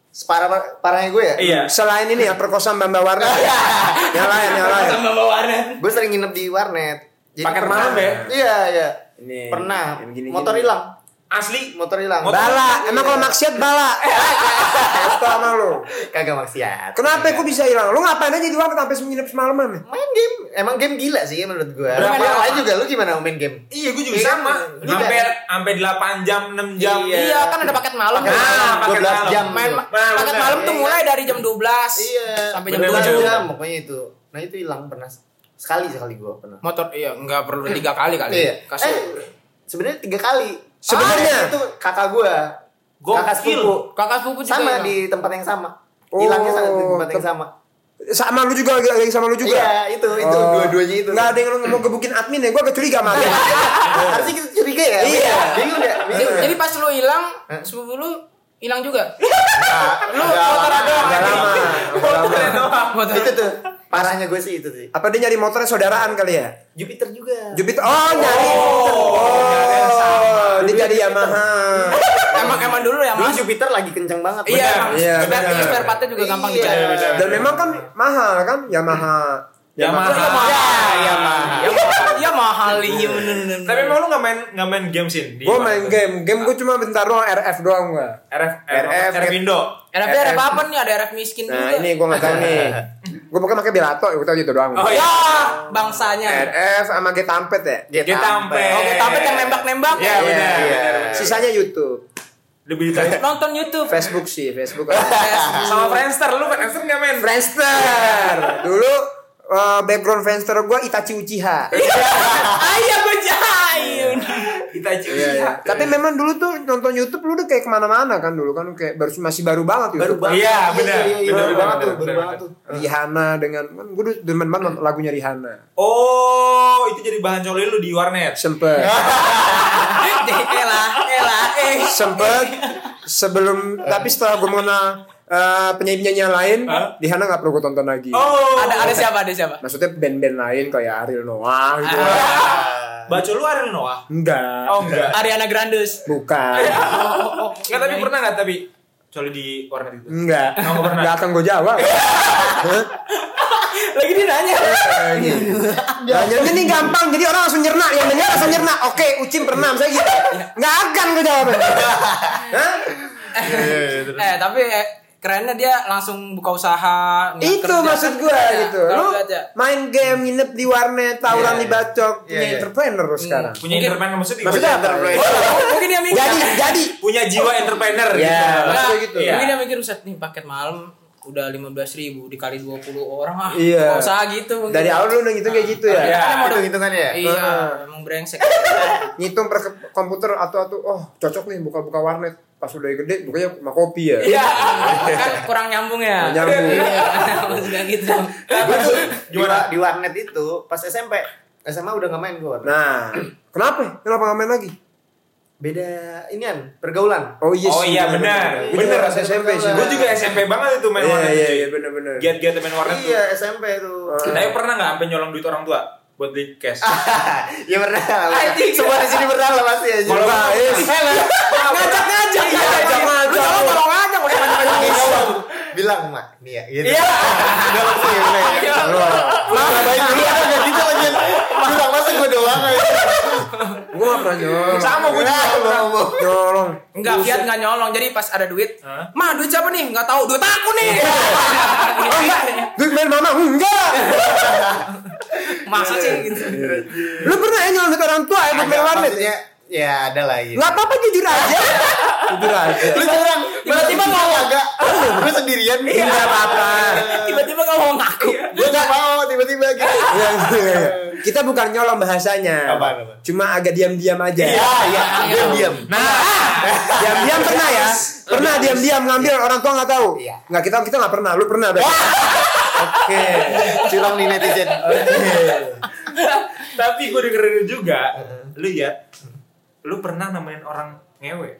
[SPEAKER 4] Separah parahnya gue ya.
[SPEAKER 1] Iya.
[SPEAKER 3] Selain ini ya perkosaan Mbak Warna. yang lain, yang lain.
[SPEAKER 2] sama bawa warnet.
[SPEAKER 4] Gue sering nginep di warnet.
[SPEAKER 1] Paket
[SPEAKER 4] pernah-
[SPEAKER 1] malam ya?
[SPEAKER 4] Iya, iya.
[SPEAKER 3] Ini,
[SPEAKER 4] Pernah.
[SPEAKER 3] yang gini-gini.
[SPEAKER 4] Motor hilang.
[SPEAKER 1] Asli.
[SPEAKER 4] Motor hilang.
[SPEAKER 1] Motor-
[SPEAKER 3] Bala, emang kalau maksiat bala. Itu sama lu.
[SPEAKER 4] Kagak maksiat.
[SPEAKER 3] Kenapa kok bisa hilang? Lu ngapain aja di warnet sampai nginep semalaman?
[SPEAKER 4] Main game. Emang game gila sih menurut gue.
[SPEAKER 1] Berapa
[SPEAKER 4] lain juga lu gimana main game?
[SPEAKER 1] Iya, gue juga
[SPEAKER 4] Iya,
[SPEAKER 1] sama. Sampai sampai 8 jam, 6 jam.
[SPEAKER 2] Iya, kan ada paket malam. Kan?
[SPEAKER 1] malam, paket
[SPEAKER 4] 12
[SPEAKER 1] malam.
[SPEAKER 4] jam.
[SPEAKER 2] Main.
[SPEAKER 1] Nah,
[SPEAKER 2] paket
[SPEAKER 1] bener.
[SPEAKER 2] malam tuh
[SPEAKER 4] Iya.
[SPEAKER 2] mulai dari jam 12
[SPEAKER 4] Iya.
[SPEAKER 2] sampai jam
[SPEAKER 1] Bener,
[SPEAKER 2] 7.
[SPEAKER 1] bener.
[SPEAKER 4] jam pokoknya itu. Nah itu hilang pernah sekali sekali gue pernah.
[SPEAKER 2] Motor iya nggak perlu tiga kali kali.
[SPEAKER 4] Iya.
[SPEAKER 2] Kasih.
[SPEAKER 4] Eh, sebenarnya tiga kali.
[SPEAKER 3] Sebenarnya?
[SPEAKER 4] Ah, itu kakak gue. Kakak sepupu.
[SPEAKER 2] Kakak sepupu juga.
[SPEAKER 4] Sama
[SPEAKER 2] hilang.
[SPEAKER 4] di tempat yang sama.
[SPEAKER 3] Oh,
[SPEAKER 4] Hilangnya sama di tempat yang
[SPEAKER 3] tem-
[SPEAKER 4] sama.
[SPEAKER 3] Sama lu juga lagi lagi sama lu juga.
[SPEAKER 4] Iya, itu itu
[SPEAKER 3] Oh.
[SPEAKER 4] dua-duanya itu.
[SPEAKER 3] Nggak ada yang lu mau gebukin admin ya, gua agak curiga sama dia.
[SPEAKER 4] Harusnya kita curiga ya.
[SPEAKER 3] Iya.
[SPEAKER 4] Bingung ya.
[SPEAKER 2] Jadi,
[SPEAKER 4] Bingung ya?
[SPEAKER 2] jadi pas lu hilang, sepupu lu hilang juga.
[SPEAKER 4] lu
[SPEAKER 2] motor ada. Motor.
[SPEAKER 4] Itu tuh parahnya gue sih itu sih.
[SPEAKER 3] Apa dia nyari motornya saudaraan kali ya?
[SPEAKER 4] Jupiter juga.
[SPEAKER 3] Jupiter. Oh, nyari. Oh, dia jadi Yamaha.
[SPEAKER 2] emang emang dulu ya mas.
[SPEAKER 4] Jupiter lagi kenceng banget.
[SPEAKER 2] Iya,
[SPEAKER 3] Iya,
[SPEAKER 2] spare,
[SPEAKER 3] benar.
[SPEAKER 2] spare partnya juga gampang
[SPEAKER 4] Iya.
[SPEAKER 2] dicari.
[SPEAKER 1] benar.
[SPEAKER 3] Dan memang kan mahal kan Yamaha.
[SPEAKER 1] Yamaha.
[SPEAKER 2] Iya mahal.
[SPEAKER 1] Iya, mahal.
[SPEAKER 2] Iya mahal. Iya mahal iya bener.
[SPEAKER 1] Tapi emang lu nggak main nggak main game sih?
[SPEAKER 3] Gue main game, game gue cuma bentar doang RF doang gua.
[SPEAKER 1] RF
[SPEAKER 3] RF,
[SPEAKER 1] RF Indo.
[SPEAKER 2] RF ada apa nih? Ada RF miskin
[SPEAKER 3] Nah ini gue nggak tahu nih. Gue pokoknya pakai Belato, gue tahu gitu doang.
[SPEAKER 1] Oh, iya.
[SPEAKER 2] Ya, bangsanya.
[SPEAKER 3] RF sama Getampet ya.
[SPEAKER 1] Sampai.
[SPEAKER 2] Oke, tapi yang nembak-nembak.
[SPEAKER 1] Iya, benar.
[SPEAKER 3] Iya.
[SPEAKER 1] benar.
[SPEAKER 3] Sisanya YouTube,
[SPEAKER 1] Lebih dari
[SPEAKER 2] Nonton YouTube.
[SPEAKER 3] Facebook sih, Facebook.
[SPEAKER 1] sama Friendster lu Friendster nggak main?
[SPEAKER 3] Friendster. Dulu eh, background Friendster gue Itachi Uchiha.
[SPEAKER 2] Ayah gue jahil.
[SPEAKER 1] Kita
[SPEAKER 3] Iya, iya.
[SPEAKER 1] cuci.
[SPEAKER 3] Tapi memang dulu tuh nonton YouTube lu udah kayak ke mana-mana kan dulu kan kayak baru masih baru banget
[SPEAKER 4] Baru
[SPEAKER 3] YouTube.
[SPEAKER 4] banget.
[SPEAKER 1] Iya, benar.
[SPEAKER 4] Iya, iya, baru banget tuh, baru banget tuh.
[SPEAKER 3] Rihanna dengan kan gue dulu demen banget nonton lagunya Rihanna.
[SPEAKER 1] Oh, itu jadi bahan coli lu di warnet.
[SPEAKER 3] Sempet,
[SPEAKER 2] Deh, elah, elah, eh.
[SPEAKER 3] sempet sebelum tapi setelah gue mengenal eh, penyanyi-penyanyi yang lain,
[SPEAKER 1] Hah?
[SPEAKER 3] Rihanna nggak perlu gue tonton lagi.
[SPEAKER 1] Oh.
[SPEAKER 2] Ada ada siapa? Ada siapa?
[SPEAKER 3] Maksudnya band-band lain kayak Ariel Noah gitu.
[SPEAKER 1] Baca lu Ariel Noah?
[SPEAKER 3] Enggak.
[SPEAKER 1] Oh enggak.
[SPEAKER 2] Ariana Grandes.
[SPEAKER 3] Bukan.
[SPEAKER 1] Enggak tapi pernah enggak tapi coli di warnet itu?
[SPEAKER 3] Enggak.
[SPEAKER 1] Nggak pernah.
[SPEAKER 3] Enggak akan gue jawab.
[SPEAKER 2] Lagi dia nanya.
[SPEAKER 3] Nanya ini gampang, jadi orang langsung nyerna, yang nanya langsung nyerna. Oke, Ucin pernah, misalnya gitu. Nggak akan gue jawab. Hah?
[SPEAKER 2] eh, tapi eh, kerennya dia langsung buka usaha
[SPEAKER 3] itu
[SPEAKER 2] kerja.
[SPEAKER 3] maksud gue
[SPEAKER 2] Iya,
[SPEAKER 3] gitu lu
[SPEAKER 2] ya.
[SPEAKER 3] main game nginep di warnet tawuran
[SPEAKER 4] Iya,
[SPEAKER 3] di bacok
[SPEAKER 4] iya.
[SPEAKER 3] punya
[SPEAKER 4] Iya, iya.
[SPEAKER 3] entrepreneur lu sekarang
[SPEAKER 1] Punya entrepreneur maksudnya
[SPEAKER 3] maksudnya apa
[SPEAKER 2] Oh, mungkin dia mikir
[SPEAKER 3] jadi jadi
[SPEAKER 1] punya jiwa entrepreneur
[SPEAKER 3] Ya,
[SPEAKER 1] gitu.
[SPEAKER 3] maksudnya
[SPEAKER 2] Enggak,
[SPEAKER 3] gitu.
[SPEAKER 1] Iya.
[SPEAKER 2] Mungkin dia mikir Ustaz nih paket malam udah 15 ribu dikali 20 orang ah.
[SPEAKER 3] Iya.
[SPEAKER 2] Nggak usah gitu. mungkin.
[SPEAKER 3] dari awal lu udah gitu kayak gitu ya
[SPEAKER 1] Iya.
[SPEAKER 4] Kan emang hitungan ya?
[SPEAKER 2] Iya,
[SPEAKER 3] Ah.
[SPEAKER 2] emang brengsek.
[SPEAKER 3] ngitung per komputer atau atau oh cocok nih buka-buka warnet pas udah gede bukanya sama kopi ya
[SPEAKER 2] Iya, kan kurang nyambung ya.
[SPEAKER 3] Kurang nyambung.
[SPEAKER 2] Iya, maksudnya gitu.
[SPEAKER 4] Gue tuh wa- di warnet itu pas SMP, SMA udah gak main gue warnet.
[SPEAKER 3] nah kenapa kenapa nggak main lagi
[SPEAKER 4] Beda inian, pergaulan.
[SPEAKER 3] oh iya
[SPEAKER 1] Oh
[SPEAKER 3] sih,
[SPEAKER 1] iya benar. Bener.
[SPEAKER 3] pas SMP sih
[SPEAKER 1] Gue juga SMP banget itu main
[SPEAKER 3] iya
[SPEAKER 1] warnet.
[SPEAKER 3] iya iya benar benar
[SPEAKER 1] Giat-giat main warnet tuh.
[SPEAKER 4] Iya, SMP tuh.
[SPEAKER 1] Tapi pernah nggak sampai nyolong duit orang tua buat beli cash?
[SPEAKER 4] ya pernah. Semua di sini pernah lah pasti aja.
[SPEAKER 1] Kalau
[SPEAKER 3] Guys.
[SPEAKER 2] Ngajak ngajak
[SPEAKER 3] Iya, ngajak, ngajak.
[SPEAKER 2] Lu kalau ngajak udah
[SPEAKER 4] bilang mak, nih ya, gitu.
[SPEAKER 2] Iya.
[SPEAKER 4] Udah pasti ya, udah ya. Lu ngapain dulu kan kayak gitu lagi. Bilang masa gue doang aja.
[SPEAKER 3] gue nggak pernah nyolong
[SPEAKER 1] Sama gue juga.
[SPEAKER 4] ngomong.
[SPEAKER 3] nyolong
[SPEAKER 2] Enggak, Fiat enggak nyolong. Jadi pas ada duit,
[SPEAKER 1] Hah?
[SPEAKER 2] "Ma, duit siapa nih?" Enggak tahu. Duit aku nih.
[SPEAKER 3] oh enggak duit main mama enggak
[SPEAKER 2] Masa sih gitu.
[SPEAKER 3] lu pernah ya nyolong duit orang tua ya buat main
[SPEAKER 4] Ada,
[SPEAKER 3] warnet
[SPEAKER 4] ya ada lah gitu.
[SPEAKER 3] nggak apa-apa jujur aja. Jujur aja.
[SPEAKER 4] Lu curang,
[SPEAKER 2] Tiba-tiba
[SPEAKER 4] Lu
[SPEAKER 2] ngomong.
[SPEAKER 4] agak, lu sendirian. Nih.
[SPEAKER 3] nggak apa-apa.
[SPEAKER 2] Tiba-tiba kamu mau ngaku.
[SPEAKER 4] Gue gak mau tiba-tiba gitu.
[SPEAKER 3] Iya, iya, iya. kita bukan nyolong bahasanya.
[SPEAKER 4] Apaan, apaan?
[SPEAKER 3] cuma agak diam-diam aja.
[SPEAKER 4] Iya, iya, diam diam.
[SPEAKER 1] Nah,
[SPEAKER 3] diam-diam pernah ya? Pernah diam-diam ngambil orang tua nggak tahu?
[SPEAKER 4] Iya.
[SPEAKER 3] nggak kita kita nggak pernah. Lu pernah berarti? Oke.
[SPEAKER 4] Curang nih netizen.
[SPEAKER 1] tapi gue dengerin juga, lu ya, lu pernah nemenin orang ngewe?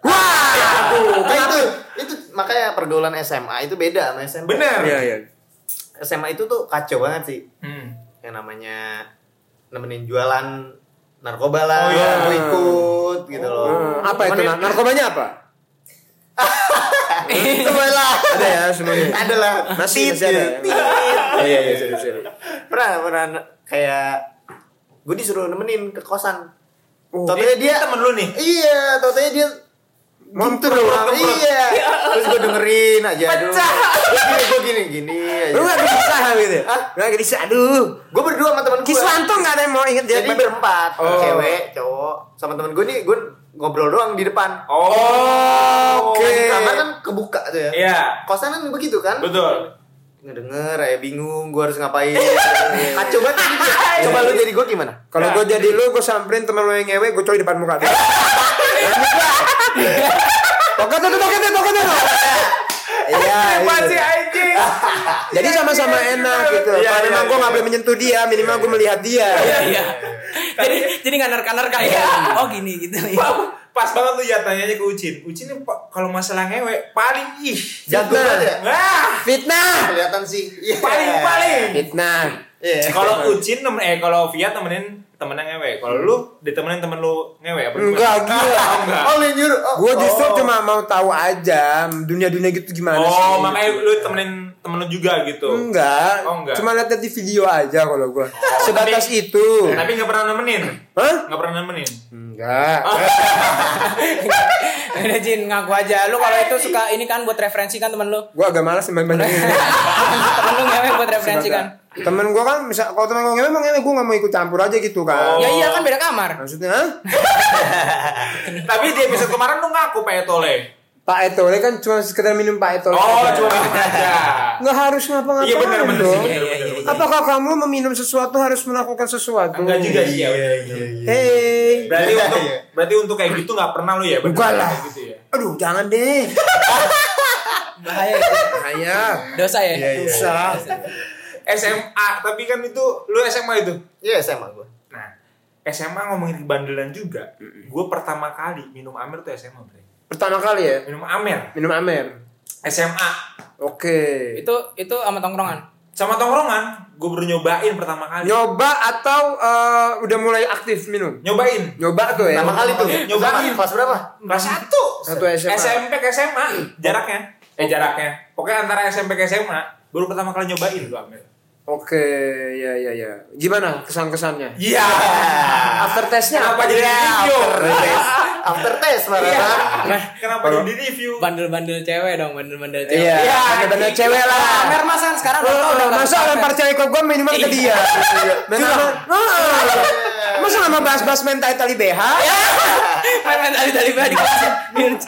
[SPEAKER 3] wah
[SPEAKER 4] Nah, itu, itu makanya pergaulan SMA itu beda sama SMP.
[SPEAKER 1] Bener.
[SPEAKER 3] iya iya
[SPEAKER 4] SMA itu tuh kacau banget sih.
[SPEAKER 1] Hmm.
[SPEAKER 4] Yang namanya nemenin jualan narkoba lah,
[SPEAKER 1] Oh, iya.
[SPEAKER 4] ikut gitu loh.
[SPEAKER 3] Hmm, apa itu Nar- narkobanya apa
[SPEAKER 4] itu lah.
[SPEAKER 3] ada ya semuanya
[SPEAKER 4] Ada lah.
[SPEAKER 3] Masih- masih ada.
[SPEAKER 4] tit.
[SPEAKER 3] iya iya iya serius, serius.
[SPEAKER 4] Pernah pernah kayak gue disuruh nemenin ke kosan.
[SPEAKER 3] Oh,
[SPEAKER 4] Taunya dia
[SPEAKER 1] temen lu nih?
[SPEAKER 4] Iya, taunya dia gitu
[SPEAKER 3] lu.
[SPEAKER 4] doang. Iya. Terus gue dengerin aja. Pecah. Gue gini, gini aja.
[SPEAKER 3] lu nggak bisa gitu ya?
[SPEAKER 4] Hah?
[SPEAKER 3] nggak bisa aduh
[SPEAKER 4] Gue berdua sama temen gue.
[SPEAKER 3] Kiswanto nggak ada yang mau inget dia
[SPEAKER 4] Jadi berempat,
[SPEAKER 3] Oh.
[SPEAKER 4] cewek, cowok, sama temen gue nih, gue ngobrol doang di depan.
[SPEAKER 1] Oh,
[SPEAKER 3] oke.
[SPEAKER 4] Di kamar kan kebuka tuh ya.
[SPEAKER 1] Iya,
[SPEAKER 4] Kosan kan begitu kan?
[SPEAKER 1] betul.
[SPEAKER 4] Ngedenger, ya bingung, gue harus ngapain. Kacau banget gitu. Coba lu jadi gue gimana?
[SPEAKER 3] Kalau gue jadi lu, gue samperin temen lu yang ngewe, gue coli depan muka dia. Toket tuh, toket tuh, toket tuh. Iya,
[SPEAKER 1] Masih
[SPEAKER 3] iya.
[SPEAKER 1] anjing.
[SPEAKER 3] Jadi sama-sama enak gitu.
[SPEAKER 1] Iya,
[SPEAKER 3] Kalau
[SPEAKER 1] iya,
[SPEAKER 3] memang gue
[SPEAKER 1] iya.
[SPEAKER 3] nggak boleh menyentuh dia, minimal gue melihat dia.
[SPEAKER 2] Iya, iya. Jadi jadi nggak nerka-nerka ya. Oh, gini gitu.
[SPEAKER 1] Pas banget tuh ya tanyanya ke Ucin. Ucin ini kalau masalah ngewe paling ih.
[SPEAKER 4] Jago
[SPEAKER 3] Fitnah.
[SPEAKER 4] banget ya?
[SPEAKER 1] Wah,
[SPEAKER 3] Fitnah.
[SPEAKER 4] Kelihatan sih. Iya.
[SPEAKER 1] paling paling.
[SPEAKER 3] Fitnah.
[SPEAKER 4] Iya.
[SPEAKER 1] Kalau Ucin temen eh kalau Fiat temenin temennya ngewe. Kalau lu ditemenin temen lu ngewe apa gimana?
[SPEAKER 3] Enggak, gila.
[SPEAKER 1] Oh, enggak.
[SPEAKER 4] Oh, nyuruh. Oh,
[SPEAKER 3] Gue justru
[SPEAKER 4] oh.
[SPEAKER 3] cuma mau tahu aja dunia-dunia gitu gimana sih.
[SPEAKER 1] Oh, makanya lu temenin temen lu juga gitu.
[SPEAKER 3] Enggak.
[SPEAKER 1] Oh, enggak.
[SPEAKER 3] Cuma lihat di video aja kalau gue. Sebatas
[SPEAKER 1] tapi-
[SPEAKER 3] itu.
[SPEAKER 1] Tapi nggak pernah nemenin.
[SPEAKER 3] Hah?
[SPEAKER 1] Nggak pernah nemenin.
[SPEAKER 3] Enggak.
[SPEAKER 2] Udah Jin ngaku aja. Lu kalau itu suka ini kan buat referensi kan temen lu.
[SPEAKER 3] Gue agak malas main banyak
[SPEAKER 2] temen lu ngewe buat referensi kan.
[SPEAKER 3] Temen gue kan misal kalau temen gue ngewe emang ngewe gue gak mau ikut campur aja gitu kan.
[SPEAKER 1] Oh.
[SPEAKER 2] Ya iya kan beda kamar.
[SPEAKER 3] Maksudnya?
[SPEAKER 1] Tapi di episode kemarin lu ngaku Pak Etole.
[SPEAKER 3] Pak Etole kan cuma sekedar minum Pak Etole.
[SPEAKER 1] Oh,
[SPEAKER 3] aja.
[SPEAKER 1] cuma minum aja.
[SPEAKER 3] Nggak harus ngapa-ngapain
[SPEAKER 1] Iya benar benar sih.
[SPEAKER 3] dong.
[SPEAKER 1] benar, benar, benar.
[SPEAKER 3] Apakah kamu meminum sesuatu harus melakukan sesuatu?
[SPEAKER 1] Enggak juga sih ya.
[SPEAKER 3] Hei.
[SPEAKER 1] Berarti
[SPEAKER 4] Iya,
[SPEAKER 1] untuk
[SPEAKER 4] iya.
[SPEAKER 1] berarti untuk kayak gitu nggak pernah lu ya?
[SPEAKER 3] Enggak lah.
[SPEAKER 1] Gitu ya.
[SPEAKER 3] Aduh, jangan deh.
[SPEAKER 2] Bahaya.
[SPEAKER 3] Bahaya.
[SPEAKER 2] Dosa ya?
[SPEAKER 3] Susah.
[SPEAKER 1] SMA, tapi kan itu lu SMA itu.
[SPEAKER 4] Iya, SMA gue.
[SPEAKER 1] Nah, SMA ngomongin kebandelan juga. Gue pertama kali minum Amer tuh SMA, Bre.
[SPEAKER 3] Pertama kali ya
[SPEAKER 1] Minum Amer
[SPEAKER 3] minum Amer.
[SPEAKER 1] SMA
[SPEAKER 3] Oke.
[SPEAKER 2] Itu itu sama tongkrongan.
[SPEAKER 1] sama tongkrongan. Gue baru nyobain pertama kali.
[SPEAKER 3] Nyoba atau eh, udah mulai aktif minum?
[SPEAKER 1] Nyobain.
[SPEAKER 3] Nyoba tuh ya.
[SPEAKER 4] Pertama kali tuh.
[SPEAKER 1] Nyobain.
[SPEAKER 4] Kelas berapa?
[SPEAKER 1] Kelas satu.
[SPEAKER 3] Satu SMA.
[SPEAKER 1] SMP ke SMA jaraknya. Eh jaraknya. Pokoknya antara SMP ke SMA baru pertama kali nyobain gue Amer.
[SPEAKER 3] Oke, ya ya ya. Gimana kesan-kesannya?
[SPEAKER 1] Iya.
[SPEAKER 3] After testnya apa?
[SPEAKER 1] jadi
[SPEAKER 3] Ya,
[SPEAKER 1] video?
[SPEAKER 3] after test.
[SPEAKER 4] After test malah
[SPEAKER 2] Iya.
[SPEAKER 4] kan.
[SPEAKER 2] Nah,
[SPEAKER 1] Kenapa jadi review?
[SPEAKER 2] bandel-bandel cewek dong, bandel-bandel cewek.
[SPEAKER 3] Iya,
[SPEAKER 2] Ya,
[SPEAKER 3] bener-bener cewek lah.
[SPEAKER 2] Pamer mas kan sekarang udah
[SPEAKER 3] Oh,
[SPEAKER 2] udah nggak
[SPEAKER 3] masa lempar cewek ke gue minimal ke dia. Main sama, oh, masa lama bahas-bahas main tali BH?
[SPEAKER 2] Main-main tali tali di kelas.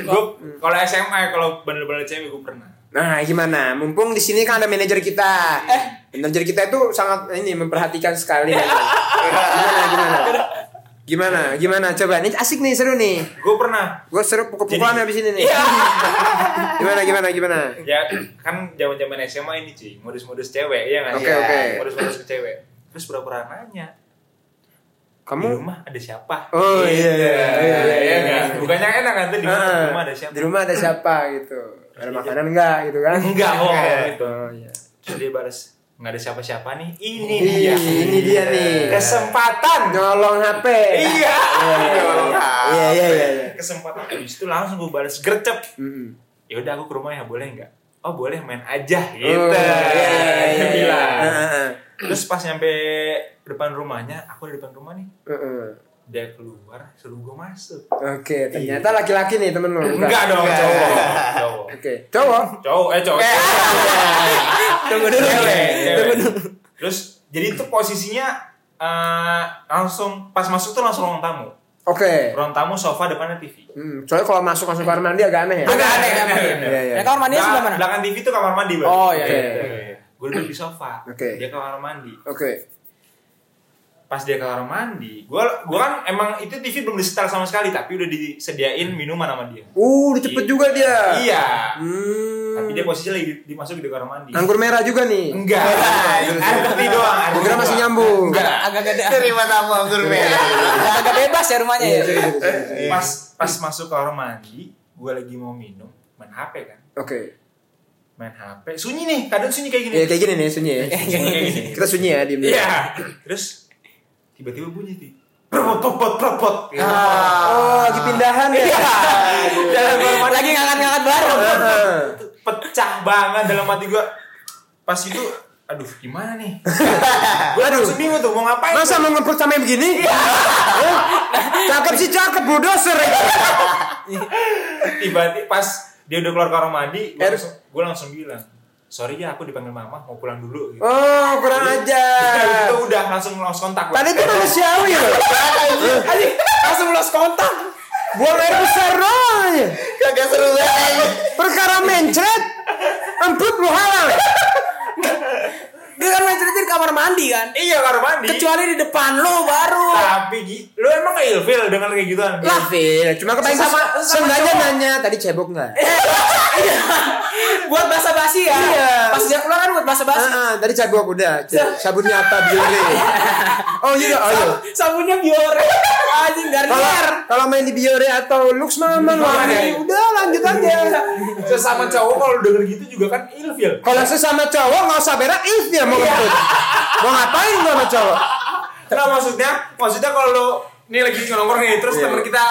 [SPEAKER 1] Gue kalau SMA kalau bandel-bandel cewek gue pernah.
[SPEAKER 3] Nah, gimana? Mumpung di sini kan ada manajer kita. Manajer kita itu sangat ini memperhatikan sekali. gimana, gimana? Gimana? Gimana? Coba, ini asik nih, seru nih.
[SPEAKER 1] Gue pernah.
[SPEAKER 3] Gue seru pukul-pukulan habis ini nih. gimana, gimana, gimana?
[SPEAKER 1] Ya kan zaman-zaman SMA ini cuy, modus-modus cewek ya nggak sih?
[SPEAKER 3] Oke, oke.
[SPEAKER 1] Modus-modus ke cewek. Terus pura-pura nanya, di
[SPEAKER 3] Kamu?
[SPEAKER 1] rumah ada siapa?
[SPEAKER 3] Oh iya, iya, iya, iya,
[SPEAKER 1] iya,
[SPEAKER 3] iya.
[SPEAKER 1] kan? Bukannya enak kan tuh di di rumah ada siapa?
[SPEAKER 3] Di rumah ada siapa gitu. Ada makanan enggak gitu kan?
[SPEAKER 1] Enggak, oh, gitu.
[SPEAKER 3] Oh iya.
[SPEAKER 1] Terus dia balas, nggak ada siapa-siapa nih. Ini
[SPEAKER 3] Ih,
[SPEAKER 1] dia.
[SPEAKER 3] ini dia nih.
[SPEAKER 1] Kesempatan.
[SPEAKER 3] Nyolong HP.
[SPEAKER 1] Iya.
[SPEAKER 3] Iya, iya, iya, iya.
[SPEAKER 1] Kesempatan. Habis itu langsung gue balas gercep. Ya udah aku ke rumah ya boleh nggak? Oh boleh main aja gitu.
[SPEAKER 3] Oh, iya, iya,
[SPEAKER 1] Dia
[SPEAKER 3] iya,
[SPEAKER 1] bilang.
[SPEAKER 3] iya.
[SPEAKER 1] Terus pas nyampe depan rumahnya, aku di depan rumah nih. Dia keluar, suruh gue masuk.
[SPEAKER 3] Oke, ternyata laki-laki nih temen lu.
[SPEAKER 1] Enggak dong, cowok. Cowok.
[SPEAKER 3] Oke, cowok.
[SPEAKER 1] Cowok, eh cowok.
[SPEAKER 2] Tunggu dulu.
[SPEAKER 1] Cewek, cewek. Terus jadi itu posisinya eh, langsung pas masuk tuh langsung ruang tamu.
[SPEAKER 3] Oke.
[SPEAKER 1] Ruang tamu sofa depannya TV.
[SPEAKER 3] Hmm, soalnya kalau masuk masuk kamar mandi agak aneh ya.
[SPEAKER 2] Agak aneh kan.
[SPEAKER 3] Iya, iya.
[SPEAKER 2] Ya kamar mandinya sebelah mana?
[SPEAKER 1] Belakang TV itu kamar mandi, Bang.
[SPEAKER 2] Oh, iya,
[SPEAKER 3] iya.
[SPEAKER 1] Gue duduk di sofa.
[SPEAKER 3] Oke.
[SPEAKER 1] Dia kamar mandi.
[SPEAKER 3] Oke.
[SPEAKER 1] Pas dia kamar mandi, gua gua kan emang itu TV belum disetel sama sekali, tapi udah disediain minuman sama dia.
[SPEAKER 3] Uh, udah cepet juga dia.
[SPEAKER 1] Iya.
[SPEAKER 3] Hmm.
[SPEAKER 1] Tapi dia posisinya lagi di- dimasukin di kamar mandi.
[SPEAKER 3] Anggur merah juga nih.
[SPEAKER 1] Enggak. Air putih doang. air
[SPEAKER 3] Gua kira
[SPEAKER 1] putih
[SPEAKER 3] masih nyambung.
[SPEAKER 1] Enggak.
[SPEAKER 2] Agak agak
[SPEAKER 4] Terima tamu anggur merah.
[SPEAKER 2] agak bebas ya rumahnya ya.
[SPEAKER 1] Pas pas masuk ke kamar mandi, gua lagi mau minum, main HP kan.
[SPEAKER 3] Oke.
[SPEAKER 1] Main HP. Sunyi nih, kadang sunyi kayak gini.
[SPEAKER 3] Ya kayak gini nih sunyi ya.
[SPEAKER 1] Sunyi kayak gini.
[SPEAKER 3] Kita sunyi ya diem.
[SPEAKER 1] Iya. Terus tiba-tiba bunyi tuh. Propot, propot, propot. Gitu.
[SPEAKER 3] Oh, lagi pindahan ya.
[SPEAKER 1] Dalam kamar mandi
[SPEAKER 2] Lagi ngangkat-ngangkat bareng.
[SPEAKER 3] Heeh.
[SPEAKER 1] pecah banget dalam hati gua. Pas itu, aduh gimana nih? gua langsung bingung tuh mau ngapain.
[SPEAKER 3] Masa mau ngeprut sampai begini? Eh, Cakep sih cakep bulldozer.
[SPEAKER 1] Tiba-tiba pas dia udah keluar kamar mandi, gua
[SPEAKER 3] Er-
[SPEAKER 1] langsung, gua langsung bilang, sorry ya aku dipanggil mama mau pulang dulu. Gitu.
[SPEAKER 3] Oh, kurang
[SPEAKER 1] Itu
[SPEAKER 3] ajar.
[SPEAKER 1] udah langsung langsung kontak. gua.
[SPEAKER 3] Tadi tuh manusiawi loh.
[SPEAKER 2] Langsung lost kontak.
[SPEAKER 3] Buang air besar doang aja.
[SPEAKER 4] Kagak seru banget.
[SPEAKER 3] Perkara mencret. Emput lu halang.
[SPEAKER 2] Cerita di kamar mandi kan.
[SPEAKER 1] Iya kamar mandi.
[SPEAKER 2] Kecuali di depan lo baru.
[SPEAKER 1] Tapi lu emang kayak ilfil dengan kayak gituan?
[SPEAKER 3] Lah, Phil. Cuma kepengen sama Seenggaknya
[SPEAKER 2] cowok.
[SPEAKER 3] nanya tadi cebok nggak?
[SPEAKER 2] buat basa basi ya.
[SPEAKER 3] Iya.
[SPEAKER 2] Pas dia keluar kan buat basa basi.
[SPEAKER 3] Ah, ah, tadi cebok udah. Sabunnya apa biore? Oh iya, oh iya.
[SPEAKER 2] Sabunnya biore. Anjing Garnier.
[SPEAKER 3] kalau main di Biore atau Lux mah aman lah.
[SPEAKER 1] Iya.
[SPEAKER 3] Udah lanjut aja.
[SPEAKER 1] Sesama cowok kalau denger gitu juga kan ilfil.
[SPEAKER 3] Kalau sesama cowok nggak usah berak dia mau ngebut. Mau ngapain gua sama cowok?
[SPEAKER 1] Nah maksudnya, maksudnya kalau lu nih lagi nongkrong nih, terus
[SPEAKER 3] Iya.
[SPEAKER 1] temen kita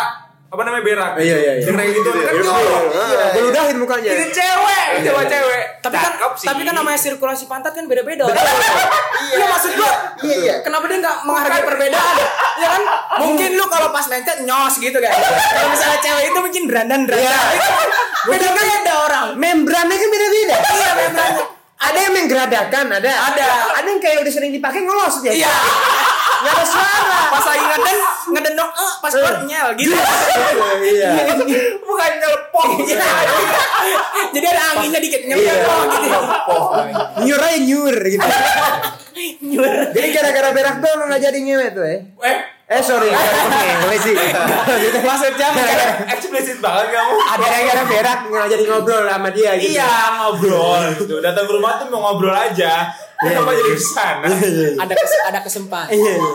[SPEAKER 1] apa namanya berak.
[SPEAKER 3] Iya, iya, iya.
[SPEAKER 1] Kayak gitu kan
[SPEAKER 3] Iya,
[SPEAKER 1] jorok.
[SPEAKER 3] iya. Ludahin mukanya.
[SPEAKER 1] Ini cewek, coba cewek.
[SPEAKER 2] Tapi kan tapi kan namanya sirkulasi pantat kan beda-beda. Iya maksud gua.
[SPEAKER 4] Iya, iya.
[SPEAKER 2] Kenapa dia nggak menghargai perbedaan? Ya kan? Mungkin lu kalau pas mencet nyos gitu kan. Kalau misalnya cewek itu mungkin brandan brandan.
[SPEAKER 3] Iya.
[SPEAKER 2] Beda-beda orang.
[SPEAKER 3] Membrannya kan beda-beda.
[SPEAKER 2] Iya membrannya.
[SPEAKER 3] Menggeradakan, ada.
[SPEAKER 2] Ada.
[SPEAKER 3] Ada yang kayak udah sering dipakai ngelos dia.
[SPEAKER 2] Iya.
[SPEAKER 3] Nggak ada suara.
[SPEAKER 2] Pas lagi ngeden ngeden dong, eh, pas keluar nyel gitu.
[SPEAKER 3] Iya.
[SPEAKER 1] bukan nyelepon.
[SPEAKER 2] Jadi ada anginnya dikit nyel
[SPEAKER 3] Iya.
[SPEAKER 2] gitu.
[SPEAKER 3] Nyur aja nyur gitu.
[SPEAKER 2] Nyur.
[SPEAKER 3] Jadi gara-gara berak doang nggak jadi ngewe tuh ya.
[SPEAKER 1] Eh,
[SPEAKER 3] Eh sorry, sih.
[SPEAKER 2] Maksudnya
[SPEAKER 1] eksplisit banget kamu.
[SPEAKER 3] Ada gara-gara berak nggak jadi ngobrol sama dia gitu.
[SPEAKER 1] Iya ngobrol gitu. Datang ke rumah tuh mau ngobrol aja. Kenapa jadi ke sana?
[SPEAKER 2] ada kes- ada kesempatan.
[SPEAKER 3] Iya, iya.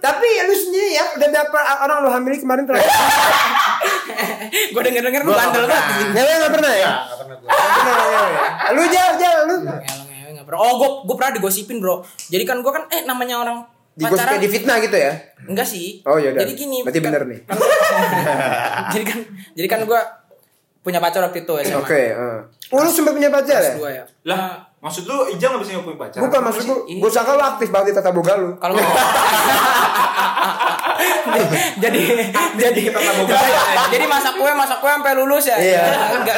[SPEAKER 3] Tapi lu sendiri ya udah berapa orang lu hamili kemarin terakhir?
[SPEAKER 2] Gue denger-denger lu bandel banget.
[SPEAKER 3] Ngewe nggak pernah ya?
[SPEAKER 4] Nggak pernah gua.
[SPEAKER 3] Nggak pernah ngewe. Lu jal jal lu.
[SPEAKER 2] Ngewe nggak pernah. Oh, gue gue pernah digosipin bro. Jadi kan gue kan eh namanya orang
[SPEAKER 3] Di gosip di fitnah gitu ya?
[SPEAKER 2] Enggak sih.
[SPEAKER 3] Oh, yaudah.
[SPEAKER 2] Jadi gini.
[SPEAKER 3] Berarti
[SPEAKER 2] kan-
[SPEAKER 3] bener nih.
[SPEAKER 2] jadi kan jadi kan gue punya pacar waktu itu SMA.
[SPEAKER 3] Oke. heeh. Oh lu sempet punya pacar ya?
[SPEAKER 2] dua ya.
[SPEAKER 1] Lah, maksud lu Ijang gak bisa punya pacar?
[SPEAKER 3] Bukan maksud gua,
[SPEAKER 2] Iya.
[SPEAKER 3] gua sangka lu aktif banget di tata boga lu.
[SPEAKER 2] Kalau jadi jadi jadi masak kue masak kue sampai lulus ya
[SPEAKER 3] Iya.
[SPEAKER 2] enggak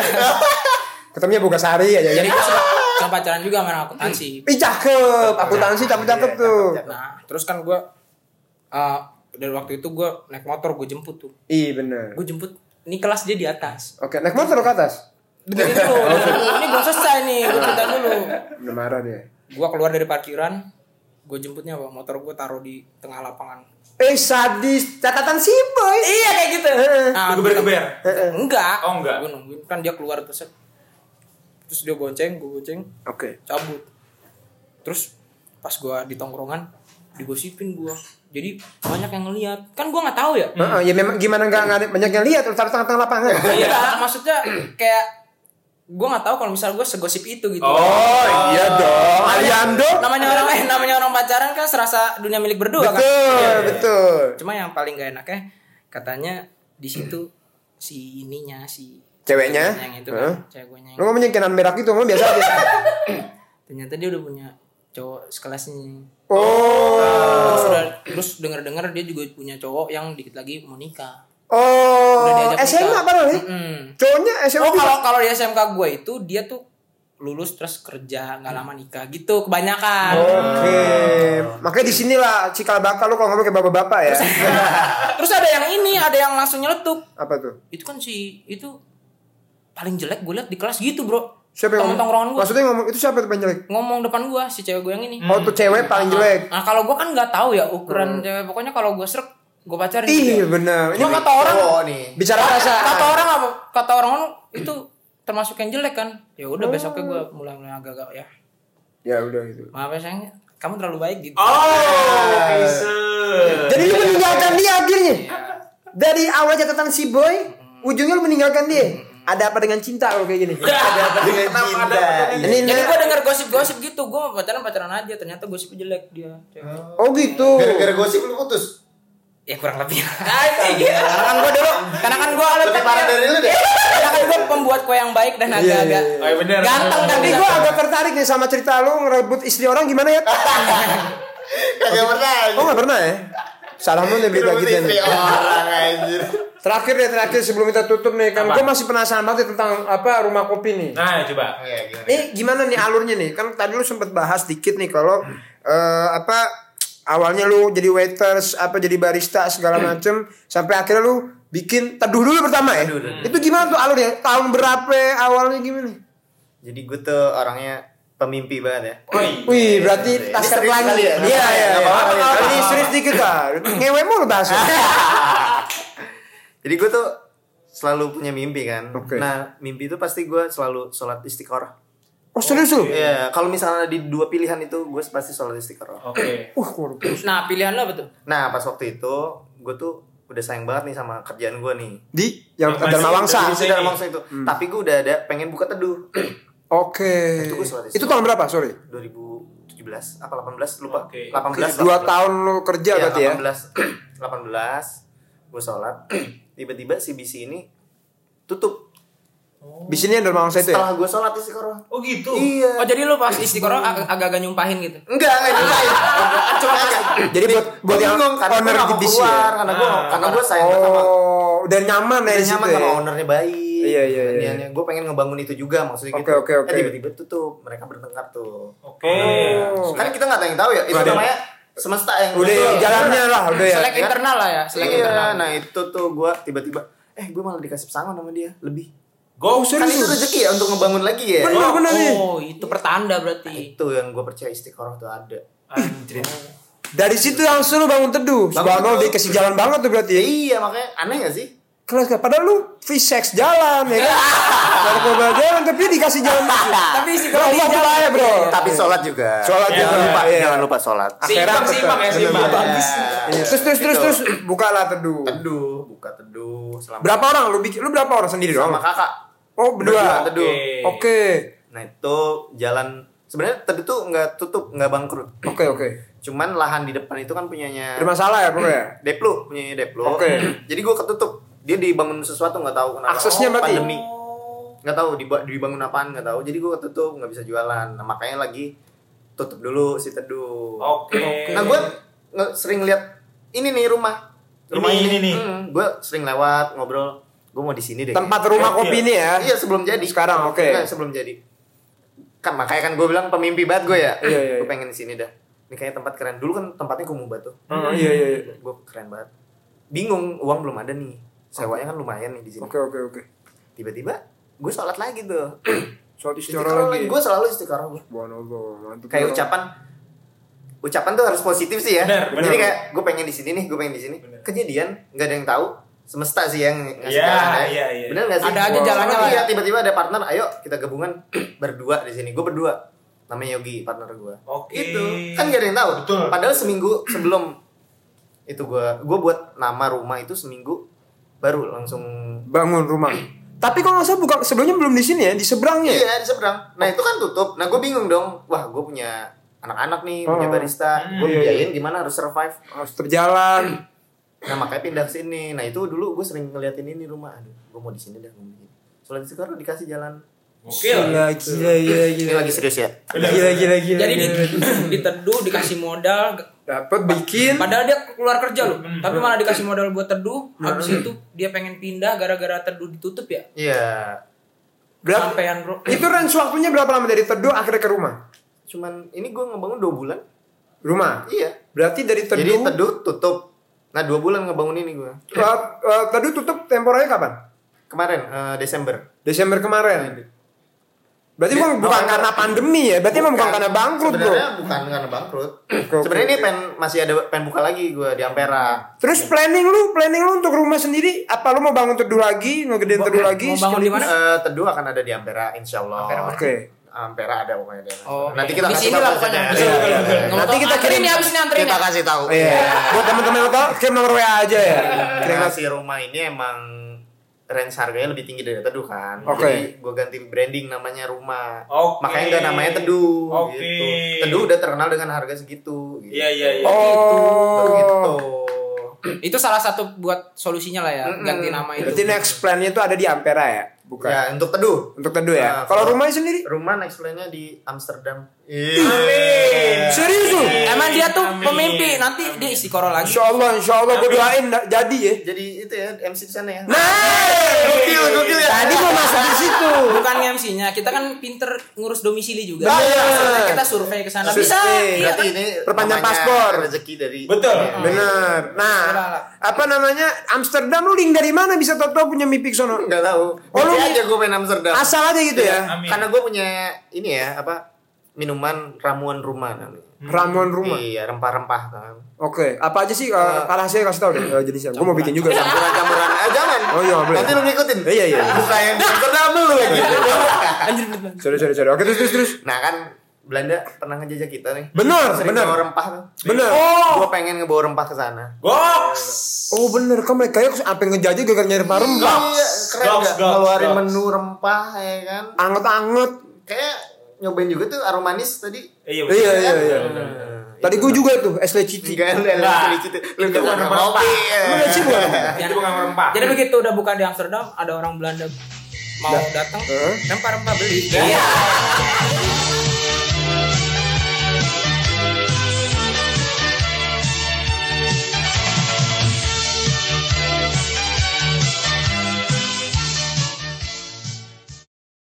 [SPEAKER 3] Ketemunya buka sari aja.
[SPEAKER 2] jadi gue suka pacaran juga sama akuntansi
[SPEAKER 3] Ih cakep, akuntansi cakep-cakep tuh.
[SPEAKER 2] nah terus kan gue eh dari waktu itu gue naik motor gue jemput tuh
[SPEAKER 3] Iya bener.
[SPEAKER 2] gue jemput ini kelas dia di atas
[SPEAKER 3] Oke, naik motor ke atas.
[SPEAKER 2] dengerin dulu dulu. ini belum selesai nih gue cerita dulu
[SPEAKER 3] Udah marah dia.
[SPEAKER 2] gue keluar dari parkiran gue jemputnya bawa motor gue taruh di tengah lapangan
[SPEAKER 3] Eh sadis, catatan si boy.
[SPEAKER 2] iya kayak gitu nah,
[SPEAKER 1] Geber-geber.
[SPEAKER 2] enggak
[SPEAKER 1] Oh, enggak.
[SPEAKER 2] gue nungguin kan dia keluar terus terus dia bonceng gue bonceng
[SPEAKER 3] Oke.
[SPEAKER 2] cabut terus pas gua di tongkrongan digosipin gua jadi banyak yang ngeliat kan gua nggak tahu ya
[SPEAKER 3] Heeh, ya memang gimana nggak ada banyak yang lihat taruh tengah-tengah lapangan.
[SPEAKER 2] iya maksudnya kayak gua nggak tahu kalau misal gua segosip itu gitu
[SPEAKER 3] Oh iya dong, Aliando.
[SPEAKER 2] namanya orang eh namanya orang pacaran kan serasa dunia milik berdua kan
[SPEAKER 3] Betul, betul.
[SPEAKER 2] cuma yang paling gak enaknya katanya di situ si ininya si
[SPEAKER 3] Ceweknya?
[SPEAKER 2] yang itu kan cewek gue yang
[SPEAKER 3] Lu ngomongnya kenan merah gitu, ngomong biasa aja.
[SPEAKER 2] ternyata dia udah punya cowok sekelasnya
[SPEAKER 3] Oh.
[SPEAKER 2] terus udah terus denger dengar dia juga punya cowok yang dikit lagi mau nikah
[SPEAKER 3] Oh, SMA padahal nih.
[SPEAKER 2] Mm.
[SPEAKER 3] Cowoknya SMA
[SPEAKER 2] Oh
[SPEAKER 3] juga.
[SPEAKER 2] kalau kalau di SMK gue itu dia tuh lulus terus kerja nggak lama nikah gitu kebanyakan.
[SPEAKER 3] Oke, makanya di sinilah cikal bakal lu kalau ngomong kayak bapak-bapak ya.
[SPEAKER 2] Terus ada yang ini ada yang langsung nyeletuk.
[SPEAKER 3] Apa tuh?
[SPEAKER 2] Itu kan si itu paling jelek gue liat di kelas gitu bro.
[SPEAKER 3] Siapa yang
[SPEAKER 2] Temen tongkrongan
[SPEAKER 3] ngomong?
[SPEAKER 2] gue
[SPEAKER 3] Maksudnya ngomong itu siapa tuh paling jelek?
[SPEAKER 2] ngomong depan gue si cewek gue yang ini.
[SPEAKER 3] Oh tuh cewek paling jelek.
[SPEAKER 2] Nah kalau gue kan nggak tahu ya ukuran cewek. Pokoknya kalau gue serak gue pacarin.
[SPEAKER 3] Ih
[SPEAKER 2] gitu ya.
[SPEAKER 3] benar. Ini
[SPEAKER 2] Cuma kata orang
[SPEAKER 4] Oh nih.
[SPEAKER 3] bicara perasaan.
[SPEAKER 2] kata orang apa? Kata orang itu termasuk yang jelek kan. Ya udah besoknya gue mulai mulai agak-agak ya.
[SPEAKER 3] Ya udah gitu.
[SPEAKER 2] Maaf ya sayang, kamu terlalu baik gitu.
[SPEAKER 1] Oh, bisa.
[SPEAKER 3] Jadi lu meninggalkan dia akhirnya. Dari awal catatan si boy, ujungnya lu meninggalkan dia. Ada apa dengan cinta kalau kayak gini?
[SPEAKER 4] Ada apa dengan cinta?
[SPEAKER 3] Ini
[SPEAKER 2] Jadi gue denger gosip-gosip gitu, gue pacaran pacaran aja, ternyata gosipnya jelek dia. cewek.
[SPEAKER 3] Oh gitu.
[SPEAKER 4] Gara-gara gosip lu putus.
[SPEAKER 2] Ya kurang lebih. Anjing. Karena kan gue dulu, karena kan gue
[SPEAKER 4] Lebih parah dari lu deh.
[SPEAKER 2] Karena kan gue pembuat kue yang baik dan agak-agak
[SPEAKER 1] Oh, iya bener.
[SPEAKER 2] ganteng
[SPEAKER 3] Tapi gue agak tertarik nih sama cerita lu ngerebut istri orang gimana ya?
[SPEAKER 4] Kagak pernah.
[SPEAKER 3] Oh nggak pernah ya? Salah lu nih berita
[SPEAKER 4] Rebut
[SPEAKER 3] gitu nih.
[SPEAKER 4] orang anjir.
[SPEAKER 3] Terakhir deh terakhir sebelum kita tutup nih kan gue masih penasaran banget tentang apa rumah kopi nih.
[SPEAKER 1] Nah, coba.
[SPEAKER 4] Iya, gimana?
[SPEAKER 3] Ini gimana nih alurnya nih? Kan tadi lu sempet bahas dikit nih kalau eh, apa awalnya lu jadi waiters, apa jadi barista segala macem sampai akhirnya lu bikin teduh dulu pertama ya.
[SPEAKER 4] Teduh dulu.
[SPEAKER 3] Itu gimana tuh alurnya? Tahun berapa awalnya gimana?
[SPEAKER 4] Jadi gue tuh orangnya pemimpi banget ya.
[SPEAKER 3] Wih, berarti tas
[SPEAKER 4] serius
[SPEAKER 3] lagi.
[SPEAKER 4] ya?
[SPEAKER 3] Iya, iya. Iya.
[SPEAKER 4] apa-apa.
[SPEAKER 3] Ini serius dikit lah. Ngewe mulu bahasa.
[SPEAKER 4] Jadi gue tuh selalu punya mimpi kan.
[SPEAKER 3] Oke.
[SPEAKER 4] Nah, mimpi itu pasti gue selalu sholat istiqoroh.
[SPEAKER 3] Oh, serius lu?
[SPEAKER 4] Iya, kalau misalnya di dua pilihan itu gue pasti sholat istiqoroh.
[SPEAKER 1] Oke.
[SPEAKER 3] Uh, waduh.
[SPEAKER 2] Nah pilihan lo apa tuh?
[SPEAKER 4] Nah, pas waktu itu gue tuh udah sayang banget nih sama kerjaan gue nih.
[SPEAKER 3] Di yang Dharma Wangsa.
[SPEAKER 4] Dalam mangsa itu. Tapi gue udah ada pengen buka teduh.
[SPEAKER 3] Oke.
[SPEAKER 4] Sholat
[SPEAKER 3] Itu tahun berapa? Sorry.
[SPEAKER 4] 2017 apa 18 lupa.
[SPEAKER 1] Oke.
[SPEAKER 4] 18.
[SPEAKER 3] Dua tahun lu kerja
[SPEAKER 4] Iya,
[SPEAKER 3] berarti ya?
[SPEAKER 4] 18. 18 gue sholat. Tiba-tiba si BC ini tutup.
[SPEAKER 3] Di sini yang Dharma Wangsa itu ya?
[SPEAKER 4] Setelah gue sholat istiqoroh.
[SPEAKER 1] Oh gitu.
[SPEAKER 4] Iya.
[SPEAKER 2] Oh jadi lo pas istiqoroh ag- agak-agak nyumpahin gitu?
[SPEAKER 4] Enggak, enggak nyusahin. Cuma.
[SPEAKER 3] Jadi buat buat yang
[SPEAKER 4] bingung karena gue
[SPEAKER 3] owner di
[SPEAKER 4] keluar
[SPEAKER 3] ya.
[SPEAKER 4] karena gue
[SPEAKER 1] Ah.
[SPEAKER 4] karena gue sayang banget sama
[SPEAKER 3] Oh, udah nyaman ya
[SPEAKER 4] udah
[SPEAKER 3] di situ
[SPEAKER 4] nyaman
[SPEAKER 3] ya.
[SPEAKER 4] sama ownernya baik.
[SPEAKER 3] Iya, iya, iya.
[SPEAKER 4] Gue pengen ngebangun itu juga maksudnya
[SPEAKER 3] Oke,
[SPEAKER 4] gitu.
[SPEAKER 3] oke, oke.
[SPEAKER 4] Eh, tiba-tiba tutup, mereka bertengkar tuh.
[SPEAKER 1] Oke.
[SPEAKER 3] Oh.
[SPEAKER 4] Kan kita nggak ada yang tahu ya. Itu namanya semesta yang
[SPEAKER 3] Udah
[SPEAKER 4] ngatur.
[SPEAKER 3] jalannya lah, udah ya.
[SPEAKER 2] Selek
[SPEAKER 4] kan?
[SPEAKER 2] internal lah ya, selek
[SPEAKER 4] Iya,
[SPEAKER 2] internal.
[SPEAKER 4] nah itu tuh gue tiba-tiba eh gue malah dikasih pesangon sama dia lebih.
[SPEAKER 1] Go
[SPEAKER 4] Kan itu rezeki ya untuk ngebangun lagi ya.
[SPEAKER 3] Bener, bener nih.
[SPEAKER 2] Oh itu pertanda berarti.
[SPEAKER 4] Itu yang gue percaya istiqoroh tuh ada.
[SPEAKER 1] Anjir.
[SPEAKER 3] Dari situ langsung lu bangun teduh.
[SPEAKER 4] Bangun
[SPEAKER 3] Subhanallah dikasih jalan banget tuh berarti.
[SPEAKER 4] Ya,
[SPEAKER 3] ya.
[SPEAKER 4] iya makanya aneh gak sih?
[SPEAKER 3] Kelas kan. Padahal lu free sex jalan ya kan. Narkoba jalan tapi dikasih jalan.
[SPEAKER 2] Tapi istiqoroh
[SPEAKER 3] Bro,
[SPEAKER 2] di
[SPEAKER 3] Allah ya bro.
[SPEAKER 4] Tapi sholat juga.
[SPEAKER 3] Sholat
[SPEAKER 1] Ya,
[SPEAKER 3] juga.
[SPEAKER 4] lupa,
[SPEAKER 3] iya.
[SPEAKER 4] jangan lupa sholat.
[SPEAKER 1] Ya, seimbang.
[SPEAKER 2] Bagus.
[SPEAKER 3] Iya. Terus terus terus
[SPEAKER 4] Itu.
[SPEAKER 3] terus bukalah teduh.
[SPEAKER 4] Teduh, buka teduh selama
[SPEAKER 3] Berapa orang lu bikin? Lu berapa orang sendiri doang?
[SPEAKER 4] sama kakak.
[SPEAKER 3] Oh, berdua.
[SPEAKER 4] Teduh.
[SPEAKER 1] Oke.
[SPEAKER 3] Oke.
[SPEAKER 4] Nah itu jalan sebenarnya teduh tuh nggak tutup nggak bangkrut.
[SPEAKER 3] Oke, oke.
[SPEAKER 4] Cuman lahan di depan itu kan punyanya
[SPEAKER 3] Bermasalah ya, Bro ya?
[SPEAKER 4] Deplu, punyanya Deplu.
[SPEAKER 3] Oke.
[SPEAKER 4] Jadi gue ketutup. Dia dibangun sesuatu nggak tahu kenapa.
[SPEAKER 3] Aksesnya berarti?
[SPEAKER 4] pandemi. Nggak tahu diba- dibangun apaan nggak tahu. Jadi gue ketutup nggak bisa jualan. Nah, makanya lagi tutup dulu si teduh.
[SPEAKER 1] Oke.
[SPEAKER 4] Nah gue sering lihat ini nih rumah rumah
[SPEAKER 1] Ini,
[SPEAKER 4] ini,
[SPEAKER 1] ini nih.
[SPEAKER 4] gue sering lewat ngobrol gue mau di sini deh
[SPEAKER 3] Tempat rumah kopi ini ya.
[SPEAKER 4] iya sebelum jadi
[SPEAKER 3] Sekarang, oke.
[SPEAKER 4] Enggak, sebelum jadi kan makanya kan gue bilang pemimpi banget gue ya
[SPEAKER 3] Iya, iya,
[SPEAKER 4] gue
[SPEAKER 3] iya.
[SPEAKER 4] pengen di sini dah ini kayaknya tempat keren dulu kan tempatnya kumuh banget tuh
[SPEAKER 3] Oh, iya iya iya.
[SPEAKER 4] gue keren banget bingung uang belum ada nih sewanya kan lumayan nih di sini
[SPEAKER 3] Oke oke oke.
[SPEAKER 4] tiba-tiba gue sholat lagi tuh
[SPEAKER 3] Soal
[SPEAKER 4] istiqoroh lagi gue selalu istiqoroh gue
[SPEAKER 3] Subhanallah, mantap.
[SPEAKER 4] kayak ucapan ucapan tuh harus positif sih ya
[SPEAKER 1] Benar, benar.
[SPEAKER 4] jadi kayak gue pengen di sini nih gue pengen di sini kejadian nggak ada yang tahu semesta sih yang ngasih
[SPEAKER 1] Iya,
[SPEAKER 4] jalan ya.
[SPEAKER 1] iya, iya.
[SPEAKER 4] bener nggak sih
[SPEAKER 2] Ada aja jalannya lah
[SPEAKER 4] iya
[SPEAKER 2] ya.
[SPEAKER 4] tiba-tiba ada partner ayo kita gabungan berdua di sini gue berdua namanya Yogi partner gue
[SPEAKER 1] Oke.
[SPEAKER 4] itu kan gak ada yang tahu
[SPEAKER 1] Betul.
[SPEAKER 4] padahal seminggu sebelum itu gue gue buat nama rumah itu seminggu baru langsung
[SPEAKER 3] bangun rumah. Tapi kalau nggak salah bukan sebelumnya belum di sini ya, di seberangnya. ya?
[SPEAKER 4] Iya di seberang. Nah itu kan tutup. Nah gue bingung dong. Wah gue punya anak-anak nih, punya
[SPEAKER 3] Oh.
[SPEAKER 4] barista. Gue
[SPEAKER 3] iya, iya.
[SPEAKER 4] biayain gimana harus survive.
[SPEAKER 3] Harus terjalan.
[SPEAKER 4] Nah makanya pindah ke sini. Nah itu dulu gue sering ngeliatin ini rumah. Aduh, gue mau di sini dah. Soalnya sekarang dikasih jalan.
[SPEAKER 1] Gokil.
[SPEAKER 3] Gila gila gila
[SPEAKER 4] Ini
[SPEAKER 3] gila.
[SPEAKER 4] lagi serius ya.
[SPEAKER 3] Gila gila gila.
[SPEAKER 2] Jadi diteduh dikasih modal
[SPEAKER 3] dapat bikin
[SPEAKER 2] Padahal dia keluar kerja loh,
[SPEAKER 1] Hmm.
[SPEAKER 2] tapi malah dikasih modal buat teduh. Habis itu dia pengen pindah gara-gara teduh ditutup ya.
[SPEAKER 4] Iya.
[SPEAKER 3] berapa?
[SPEAKER 2] Sampean bro.
[SPEAKER 3] Itu range waktunya berapa lama dari teduh akhirnya ke rumah?
[SPEAKER 4] Cuman ini gue ngebangun dua bulan.
[SPEAKER 3] Rumah.
[SPEAKER 4] Iya.
[SPEAKER 3] Berarti dari teduh.
[SPEAKER 4] Jadi teduh tutup. Nah dua bulan ngebangun ini gue.
[SPEAKER 3] Uh, uh, teduh tutup temporanya kapan?
[SPEAKER 4] Kemarin eh, Desember.
[SPEAKER 3] Desember kemarin. Berarti bukan, bukan karena pandemi ya? Berarti emang bukan karena bangkrut bro.
[SPEAKER 4] Sebenarnya bukan karena bangkrut. Sebenarnya ini pen masih ada pen buka lagi gue di Ampera.
[SPEAKER 3] Terus planning lu, planning lu untuk rumah sendiri, apa lu mau bangun teduh lagi, ngegedein teduh lagi?
[SPEAKER 2] mau bangun di mana?
[SPEAKER 4] Eh, teduh akan ada di Ampera insya Allah.
[SPEAKER 2] Ampera mana?
[SPEAKER 3] Oke.
[SPEAKER 4] Ampera ada pokoknya di Ampera.
[SPEAKER 2] Oh,
[SPEAKER 4] Nanti kita kasih tahu
[SPEAKER 2] pokoknya.
[SPEAKER 4] Iya,
[SPEAKER 2] Iya,
[SPEAKER 4] iya,
[SPEAKER 3] Nanti kita kirim-
[SPEAKER 2] nih abis ini anterin
[SPEAKER 4] Kita
[SPEAKER 2] ya.
[SPEAKER 4] kasih tahu.
[SPEAKER 3] Iya. Buat teman-teman lo tau, kirim nomor WA aja ya. Kirim
[SPEAKER 4] Karena si rumah ini emang range harganya lebih tinggi dari teduh kan.
[SPEAKER 3] Oke.
[SPEAKER 4] Jadi gue ganti branding namanya rumah.
[SPEAKER 1] Oke.
[SPEAKER 4] Makanya nggak namanya teduh.
[SPEAKER 1] Oke.
[SPEAKER 4] Gitu. Teduh udah terkenal dengan harga segitu. Gitu.
[SPEAKER 1] Iya iya iya.
[SPEAKER 3] Oh.
[SPEAKER 4] Begitu.
[SPEAKER 2] Itu salah satu buat solusinya lah ya,
[SPEAKER 4] Mm-mm.
[SPEAKER 2] ganti nama itu.
[SPEAKER 3] Berarti next plan-nya itu ada di Ampera ya? Bukan.
[SPEAKER 4] Ya untuk teduh.
[SPEAKER 3] Untuk teduh ya.
[SPEAKER 4] Nah,
[SPEAKER 3] Kalau
[SPEAKER 4] kalau-
[SPEAKER 3] rumahnya sendiri?
[SPEAKER 4] Rumah next plan-nya di Amsterdam.
[SPEAKER 1] Amin.
[SPEAKER 3] Serius lu?
[SPEAKER 2] Emang dia tuh
[SPEAKER 1] Amin.
[SPEAKER 2] pemimpi, nanti dia istiqoroh lagi.
[SPEAKER 3] Insya Allah, insya Allah gue doain jadi ya.
[SPEAKER 4] Jadi itu ya MC di sana ya.
[SPEAKER 3] Nah,
[SPEAKER 4] Gokil, gokil ya.
[SPEAKER 3] Tadi mau masuk di situ.
[SPEAKER 2] Bukan MC-nya, kita kan pinter ngurus domisili juga. Maksudnya kita survei ke sana bisa.
[SPEAKER 3] Survei.
[SPEAKER 2] Iya
[SPEAKER 4] Berarti
[SPEAKER 2] kan?
[SPEAKER 4] ini
[SPEAKER 3] Perpanjang
[SPEAKER 4] namanya
[SPEAKER 3] paspor.
[SPEAKER 4] Rezeki dari
[SPEAKER 1] Betul.
[SPEAKER 3] Bener. Nah,
[SPEAKER 2] Salah.
[SPEAKER 3] apa namanya Amsterdam lu link dari mana bisa tau-tau punya mimpi ke sono?
[SPEAKER 4] Enggak tahu.
[SPEAKER 3] Oh, lu-
[SPEAKER 4] aja gue main Amsterdam.
[SPEAKER 3] Asal aja gitu ya.
[SPEAKER 1] Amin.
[SPEAKER 4] Karena gue punya ini ya apa minuman ramuan rumah namanya.
[SPEAKER 3] Ramuan rumah.
[SPEAKER 4] Iya, rempah-rempah kan.
[SPEAKER 3] Oke, apa aja sih uh, rahasia kasih tau deh uh, jenisnya. Gue mau bikin juga.
[SPEAKER 4] Campuran-campuran. Eh jangan.
[SPEAKER 3] Oh, iya, boleh.
[SPEAKER 4] Nanti lu ngikutin.
[SPEAKER 3] Iya, iya.
[SPEAKER 4] Buka yang Amsterdam dulu lagi.
[SPEAKER 3] Sorry, sorry, sorry. Oke, terus, terus, terus.
[SPEAKER 4] nah kan Belanda pernah ngejajah kita nih.
[SPEAKER 3] Bener,
[SPEAKER 4] Sering
[SPEAKER 3] bener.
[SPEAKER 4] bawa rempah tuh.
[SPEAKER 3] Bener.
[SPEAKER 4] Gue pengen ngebawa rempah ke sana.
[SPEAKER 1] Goks.
[SPEAKER 3] Oh bener, kan mereka ya sampai ngejajah gara-gara nyari rempah-rempah.
[SPEAKER 4] Iya, keren
[SPEAKER 1] Goks,
[SPEAKER 4] gak?
[SPEAKER 1] goks,
[SPEAKER 4] Ngeluarin menu rempah ya kan.
[SPEAKER 3] Anget-anget.
[SPEAKER 4] Kayak nyobain juga tuh aroma manis tadi.
[SPEAKER 1] Iya
[SPEAKER 3] Iya,
[SPEAKER 1] betul.
[SPEAKER 3] iya, iya.
[SPEAKER 4] Hmm.
[SPEAKER 3] Tadi gue juga tuh, es leciti.
[SPEAKER 4] Enggak, lu
[SPEAKER 1] Nah,
[SPEAKER 4] lu itu. Lu
[SPEAKER 1] itu bukan
[SPEAKER 4] bukan
[SPEAKER 1] rempah.
[SPEAKER 3] Lu leci bukan?
[SPEAKER 1] Itu bukan rempah.
[SPEAKER 2] Jadi begitu udah buka di Amsterdam, ada orang Belanda mau datang,
[SPEAKER 3] Heeh.
[SPEAKER 2] rempah-rempah beli. Iya.